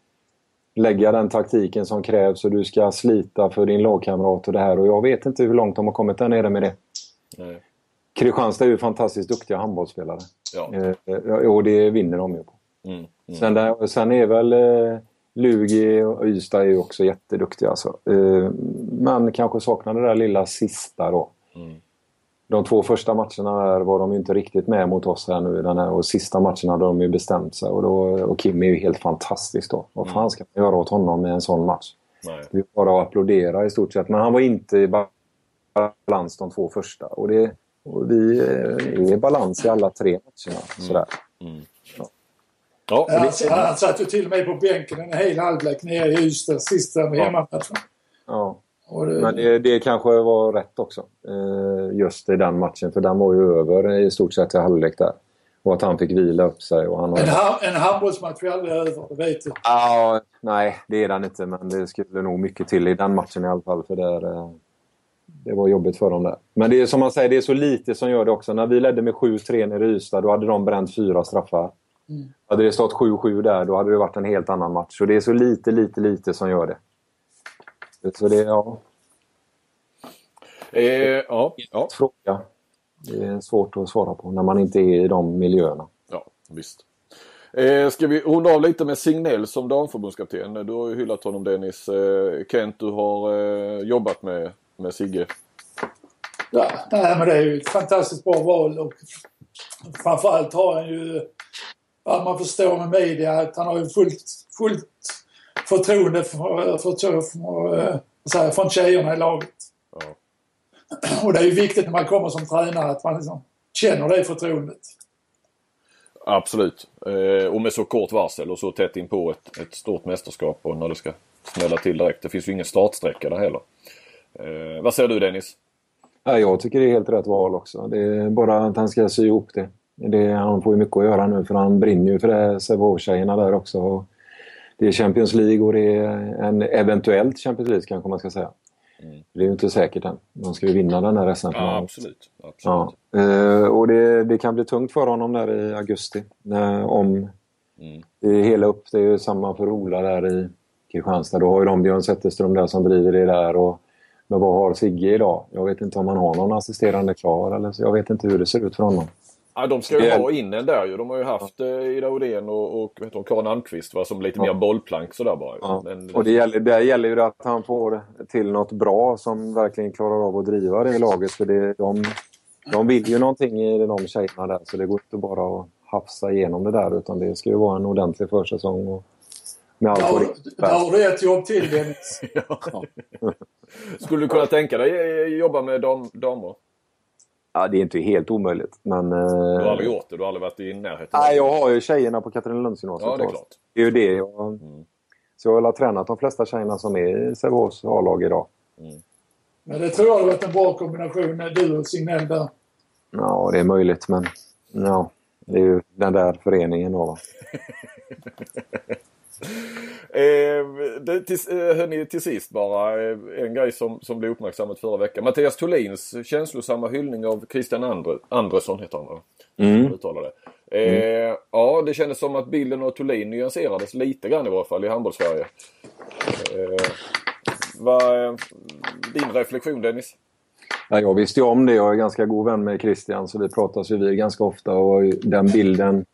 lägga den taktiken som krävs och du ska slita för din lagkamrat och det här och jag vet inte hur långt de har kommit där nere med det. Nej. Kristianstad är ju fantastiskt duktiga handbollsspelare. Ja. Eh, och det vinner de ju på. Mm. Mm. Sen, där, sen är väl eh, Lugi och Ystad är ju också jätteduktiga. Alltså. Eh, men kanske saknar det där lilla sista då. Mm. De två första matcherna där var de inte riktigt med mot oss här nu. Den här, och sista matchen hade de ju bestämt sig. Och, då, och Kim är ju helt fantastisk då. Vad fan ska man göra åt honom i en sån match? Nej. Det är bara att applådera i stort sett. Men han var inte i balans de två första. Och, det, och vi är i balans i alla tre matcherna. Sådär. Ja, Han, han satt ju till och med på bänken en hel halvlek nere i Ystad sista hemmamatchen. Ja. Det, Men det, det kanske var rätt också. Eh, just i den matchen. För den var ju över i stort sett i halvlek där. Och att han fick vila upp sig. Och han har... en, ha- en handbollsmatch är aldrig över, det vet du. Ja, nej, det är den inte. Men det skulle nog mycket till i den matchen i alla fall. För där, eh, det var jobbigt för dem där. Men det är som man säger, det är så lite som gör det också. När vi ledde med 7-3 nere i Ystad, då hade de bränt fyra straffar. Hade det stått 7-7 där, då hade det varit en helt annan match. Så det är så lite, lite, lite som gör det. Så det, ja, eh, ja, ja, fråga. Det är svårt att svara på när man inte är i de miljöerna. ja, visst. Eh, ska vi runda av lite med Signell som damförbundskapten? Du har ju hyllat honom Dennis. Eh, Kent, du har eh, jobbat med, med Sigge. Ja, nej, men det är ju ett fantastiskt bra val och framförallt har han ju, vad man förstår med media, att han har ju fullt, fullt förtroende för, för, för, för, eh, från tjejerna i laget. Ja. Och det är ju viktigt när man kommer som tränare att man liksom känner det förtroendet. Absolut. Eh, och med så kort varsel och så tätt in på ett, ett stort mästerskap och när det ska smälla till direkt. Det finns ju ingen startsträcka där heller. Eh, vad säger du Dennis? Ja, jag tycker det är helt rätt val också. Det är bara att han ska sy ihop det. Det han får ju mycket att göra nu för han brinner ju för det Sävehof-tjejerna där också. Det är Champions League och det är en eventuellt Champions League kanske man ska säga. Det är ju inte säkert än. De ska ju vinna den här SM. Ja, absolut. absolut. Ja. Eh, och det, det kan bli tungt för honom där i augusti. När, om Mm. det är hela upp. Det är ju samma för Ola där i Kristianstad. Då har ju de Björn Zetterström där som driver det där. Och, men vad har Sigge idag? Jag vet inte om han har någon assisterande klar. Eller, så jag vet inte hur det ser ut för honom. Ja, de ska ju Det- ha in en där ju. De har ju haft eh, Ida Odén och, och heter hon, Karin Almqvist va, som lite Ja. mer bollplank sådär bara. Ja. Men, Och det gäller, där gäller ju det att han får till något bra som verkligen klarar av att driva det laget. För det, de, de vill ju någonting i de tjejerna där. Så det går inte bara att hafsa igenom det där. Utan det ska ju vara en ordentlig försäsong. Och med allt Där, det där har du ett jobb till Dennis. [LAUGHS] [LAUGHS] Skulle du kunna tänka dig eh, jobba med dam, damer? Ja, det är inte helt omöjligt. Men, Du har eh, aldrig gjort det? Du har aldrig varit i närheten? nej, jag har ju tjejerna på Katrinelundsgymnasiet. Ja, det är klart. Det är ju det jag... Mm. Så jag har tränat de flesta tjejerna som är i Sävehofs A-lag idag. Men det tror jag har varit en bra kombination, du och Signell där. Ja, det är möjligt, men ja, det är ju den där föreningen då. va. [LAUGHS] Eh, det, till, eh, hörni, till sist bara eh, en grej som, som blev uppmärksammat förra veckan. Mattias Thulins känslosamma hyllning av Christian Andre, Andresson heter han va? Mm. Det. Eh, Ja, det kändes som att bilden av Thulin nyanserades lite grann i varje fall i handbollssverige. Eh, vad, eh, din reflektion Dennis? Ja, jag visste ju om det. Jag är ganska god vän med Christian så vi pratas ju vid ganska ofta. Och den bilden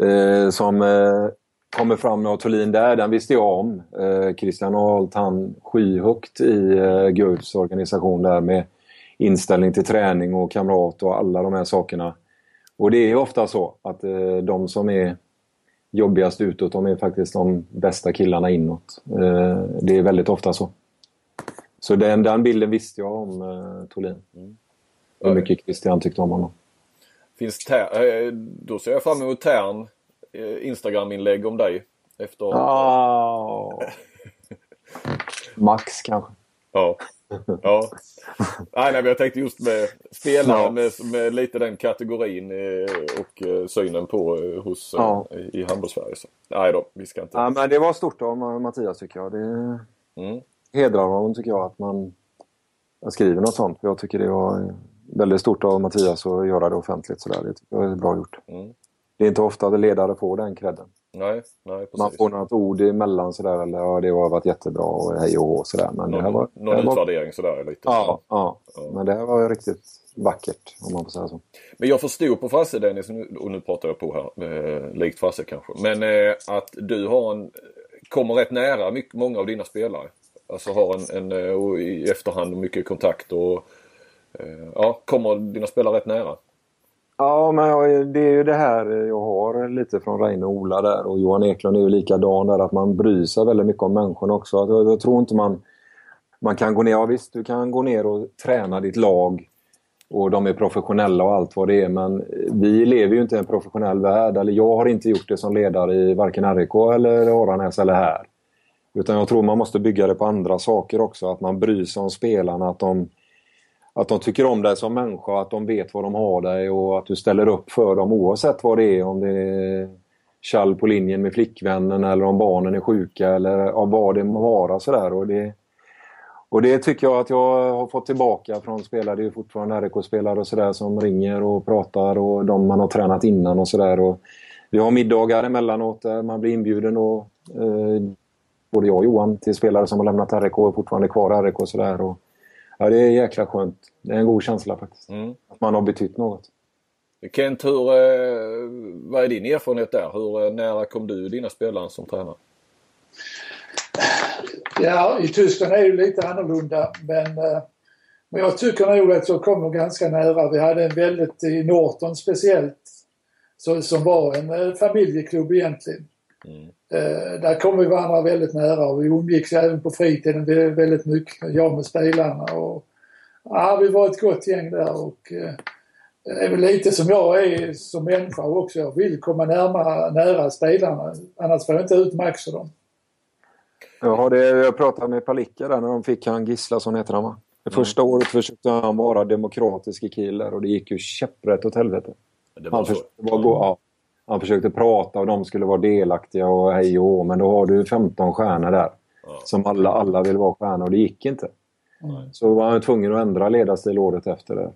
eh, som eh, kommer fram med Thulin där, den visste jag om. Eh, Christian har hållit han skyhögt i eh, Guds organisation där med inställning till träning och kamrat och alla de här sakerna. Och det är ofta så att eh, de som är jobbigast utåt, de är faktiskt de bästa killarna inåt. Eh, det är väldigt ofta så. Så den, den bilden visste jag om eh, Thulin. Hur mycket Christian tyckte om honom. Finns ter, eh, då ser jag fram emot Tern Instagram-inlägg om dig. Efter... Ah. [LAUGHS] Max kanske. Ja. Ja. Nej, nej, men jag tänkte just med spelare med, med lite den kategorin eh, och eh, synen på eh, hos, eh, Ja. i handbolls-Sverige. Nej då, vi ska inte... Ja, men det var stort av Mattias tycker jag. Det Mm. hedrar honom tycker jag att man skriver något sånt. Jag tycker det var väldigt stort av Mattias att göra det offentligt sådär. Det tycker jag är bra gjort. Mm. Det är inte ofta att ledare får den credden. Nej, nej precis. Man får något ord emellan sådär eller ja, det har varit jättebra och hej och hå sådär. Men det här Någon, var, någon det var, utvärdering sådär lite. ja, ja, Ja. men det här var riktigt vackert om man får säga så. Men jag förstod på Frasse Dennis, och nu pratar jag på här, eh, likt Frasse kanske. Men eh, att du har en, kommer rätt nära mycket, många av dina spelare. Alltså har en, en eh, och i efterhand mycket kontakt och eh, ja, kommer dina spelare rätt nära. Ja, men det är ju det här jag har lite från Reine och Ola där och Johan Eklund är ju likadan där att man bryr sig väldigt mycket om människorna också. Jag, jag tror inte man, man kan gå ner, ja visst du kan gå ner och träna ditt lag och de är professionella och allt vad det är men vi lever ju inte i en professionell värld. Eller jag har inte gjort det som ledare i varken RIK eller Aranäs eller här. Utan jag tror man måste bygga det på andra saker också. Att man bryr sig om spelarna, att de, att de tycker om dig som människa, att de vet vad de har dig och att du ställer upp för dem oavsett vad det är. Om det är kall på linjen med flickvännen eller om barnen är sjuka eller vad det må vara. Sådär. Och, det, och det tycker jag att jag har fått tillbaka från spelare. Det är fortfarande RIK-spelare och sådär som ringer och pratar och de man har tränat innan och sådär. Vi har middagar emellanåt där man blir inbjuden och eh, både jag och Johan till spelare som har lämnat RIK och fortfarande är kvar i RIK och sådär. Och, ja, det är jäkla skönt. Det är en god känsla faktiskt. Mm. Att man har betytt något. Kent, hur, eh, vad är din erfarenhet där? Hur eh, nära kom du dina spelare som tränare? Ja, i Tyskland är det ju lite annorlunda men, eh, men jag tycker nog att jag kommer ganska nära. Vi hade en väldigt, i Norton speciellt, så, som var en familjeklubb egentligen. Mm. Eh, där kom vi varandra väldigt nära och vi umgicks även på fritiden vä- väldigt mycket, jag med spelarna. Och, ja, vi var ett gott gäng där och eh, det är väl lite som jag är som människa också. Jag vill komma närmare, nära spelarna annars får jag inte ut max för dem. Jag, har det, jag pratade med Palicka där när de fick han Gislason heter han va? Det första året försökte han vara demokratisk i Kiel och det gick ju käpprätt åt helvete. Det var Han så. försökte, vara, gå- ja, han försökte prata och de skulle vara delaktiga och hej och hå, men då har du 15 stjärnor där. Ja. Som alla, alla vill vara stjärnor och det gick inte. Så var han tvungen att ändra ledarstil året efter det.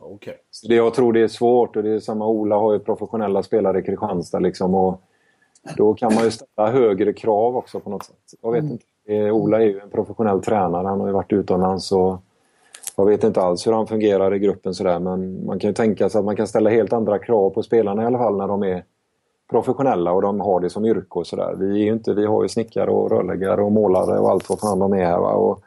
Okej. Så det jag tror det är svårt och det är samma Ola har ju professionella spelare i Kristianstad liksom och då kan man ju ställa högre krav också på något sätt. Jag vet inte. Eh, Ola är ju en professionell tränare. Han har ju varit utomlands och jag vet inte alls hur han fungerar i gruppen sådär men man kan ju tänka sig att man kan ställa helt andra krav på spelarna i alla fall när de är professionella och de har det som yrke och sådär. Vi, är inte, vi har ju snickare och rörläggare och målare och allt vad fan de är. Va? Och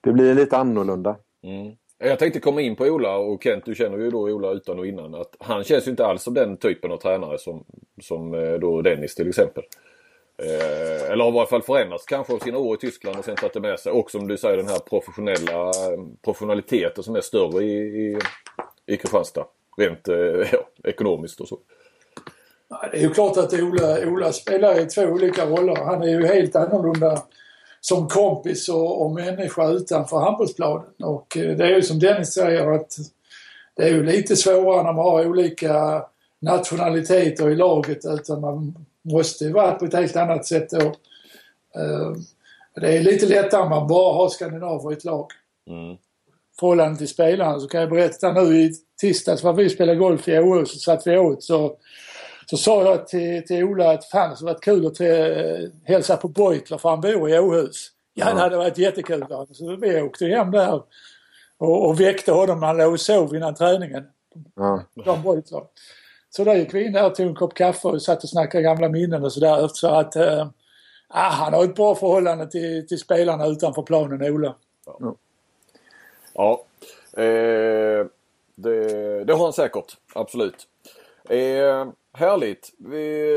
det blir lite annorlunda. Mm. Jag tänkte komma in på Ola och Kent, du känner ju då Ola utan och innan. Att han känns ju inte alls som den typen av tränare som, som eh, då Dennis till exempel. Eh, eller har i varje fall förändrats kanske av sina år i Tyskland och sen tagit det med sig. Och som du säger den här professionella eh, professionaliteten som är större i, i, i Kristianstad. Rent eh, ja, ekonomiskt och så. Det är ju klart att Ola, Ola spelar i två olika roller. Han är ju helt annorlunda som kompis och, och människa utanför handbollsplanen. Och eh, det är ju som Dennis säger att det är ju lite svårare när man har olika nationaliteter i laget utan man måste ju vara på ett helt annat sätt då. Eh, Det är lite lättare om man bara har skandinaver i ett lag. Mm. Förhållande till spelarna så kan jag berätta nu i tisdags när vi spelade golf i Åhus så satt vi åt så så sa jag till, till Ola att fan det varit kul att eh, hälsa på Beutler för han bor i Åhus. Ja, det hade varit jättekul. Så vi åkte hem där och, och väckte honom. Han låg och sov innan träningen. Ja. John Beutler. Så då gick vi in där och tog en kopp kaffe och satt och snackade gamla minnen och sådär. Så att eh, ah, han har ett bra förhållande till, till spelarna utanför planen, Ola. Ja, eh, det, det har han säkert. Absolut. Eh, härligt. Vi,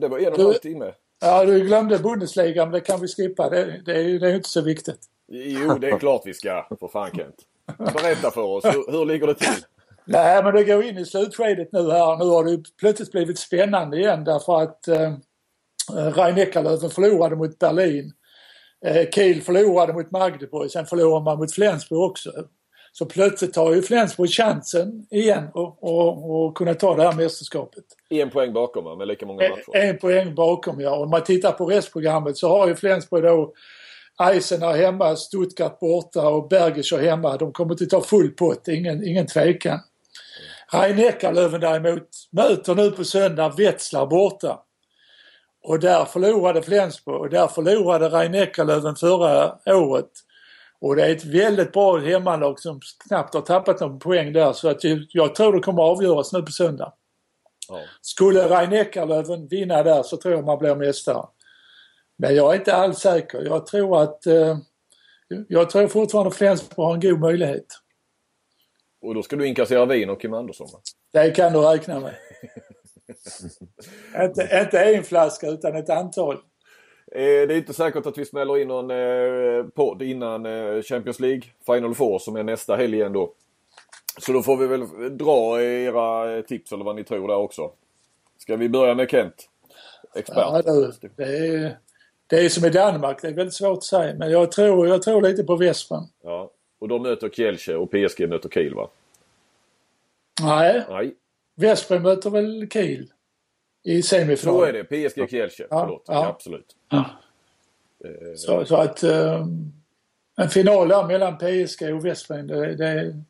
det var en och en halv timme. Ja, du glömde Bundesliga, men det kan vi skippa. Det, det, är det är inte så viktigt. Jo, det är klart vi ska. För fan Kent. Berätta för oss. Hur, hur ligger det till? Nej, men det går in i slutskedet nu här. Nu har det plötsligt blivit spännande igen därför att eh, Rhein Eckerlöven förlorade mot Berlin. Eh, Kiel förlorade mot Magdeburg, sen förlorade man mot Flensburg också. Så plötsligt har ju Flensburg chansen igen och, och, och kunna ta det här mästerskapet. En poäng bakom med lika många matcher. En poäng bakom ja. Om man tittar på restprogrammet så har ju Flensburg då Eisener hemma, Stuttgart borta och Bergischer hemma. De kommer inte ta full pott, ingen, ingen tvekan. Rhein-Neckarlöven däremot möter nu på söndag Wetzlar borta. Och där förlorade Flensburg och där förlorade Rhein-Neckarlöven förra året. Och det är ett väldigt bra hemmalag som knappt har tappat någon poäng där så att jag tror det kommer avgöras nu på söndag. Ja. Skulle Rhein-Neckarlöven vinna där så tror jag man blir mästare. Men jag är inte alls säker. Jag tror att eh, jag tror fortfarande Flensburg har en god möjlighet. Och då ska du inkassera vin och Kim Andersson va? Det kan du räkna med. [LAUGHS] inte, inte en flaska utan ett antal. Eh, Det är inte säkert att vi smäller in någon eh, podd innan eh, Champions League Final Four som är nästa helg igen då. Så då får vi väl dra era tips eller vad ni tror där också. Ska vi börja med Kent? Expert. Ja, det, är, det är som i Danmark, det är väldigt svårt att säga. Men jag tror, jag tror lite på Vespan. Ja. Och de möter Kielce och PSG möter Kiel va? Nej, Nej, Vesprem möter väl Kiel i så semifinal. är det. PSG Kielce. Ja, Förlåt. ja. Ja, absolut. Ja. Eh, Så, så att eh, en final där mellan PSG och Vesprem, det, det,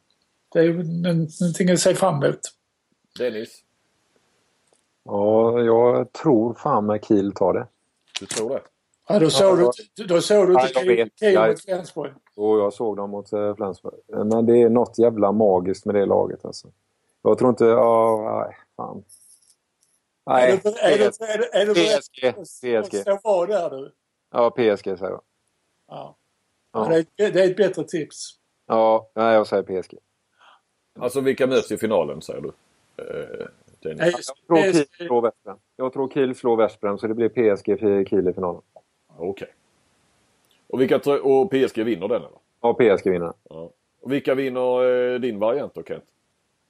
det är någonting att se fram emot. Dennis, Ja, jag tror fan med Kiel tar det. du tror det? Ja, då såg Ja, du, då såg du inte Jag- mot Flensburg. Och jag såg dem mot eh, Flensburg. Men det är något jävla magiskt med det laget alltså. Jag tror inte... Ja, nej, fan. Är Nej, du, är, du, är, du, är du beredd PSG. PSG. där du? Ja, PSG säger jag. Ja. Ja. Det, är, det är ett bättre tips. Ja, nej, jag säger PSG. Alltså vilka möts i finalen säger du? Eh, Jag tror Kiel slår Westbrem. Jag tror Kiel slår Westbrem så det blir PSG för Kiel i finalen. Okej. Och, vilka tro- och PSG vinner den eller? Ja, PSG vinner. Ja. Och vilka vinner eh, din variant då Kent?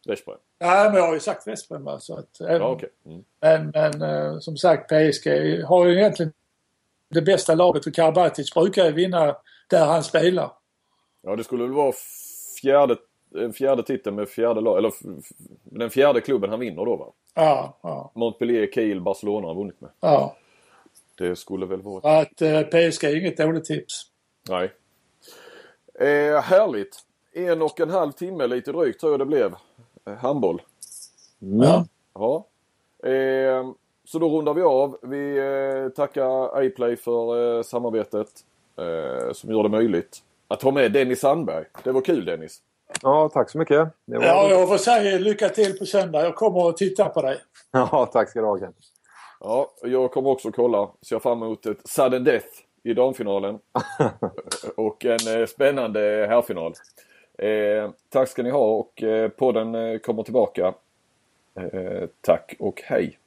Veszprem? Nej, men jag har ju sagt Vesprem va, så att, eh, Ja okej. Mm. Men, men eh, som sagt PSG har ju egentligen det bästa laget och Karabatic brukar ju vinna där han spelar. Ja det skulle väl vara fjärde, eh, fjärde titeln med fjärde lag, eller den fjärde klubben han vinner då va? Ja, ja, Montpellier, Kiel, Barcelona har vunnit med. ja. Det skulle väl vara... Att eh, PSG är inget dåligt tips. Nej. Eh, härligt. En och en halv timme lite drygt tror jag det blev. Eh, handboll. Ja. Ja. Eh, så då rundar vi av. Vi eh, tackar iPlay för eh, samarbetet eh, som gör det möjligt att ha med Dennis Sandberg. Det var kul Dennis. Ja, tack så mycket. Det var... ja, jag får säga lycka till på söndag. Jag kommer att titta på dig. [LAUGHS] ja, tack ska du ha Kent. Ja, jag kommer också kolla. Ser fram emot ett sudden death i damfinalen. [LAUGHS] och en eh, spännande herrfinal. Eh, tack ska ni ha och eh, podden eh, kommer tillbaka. Eh, tack och hej!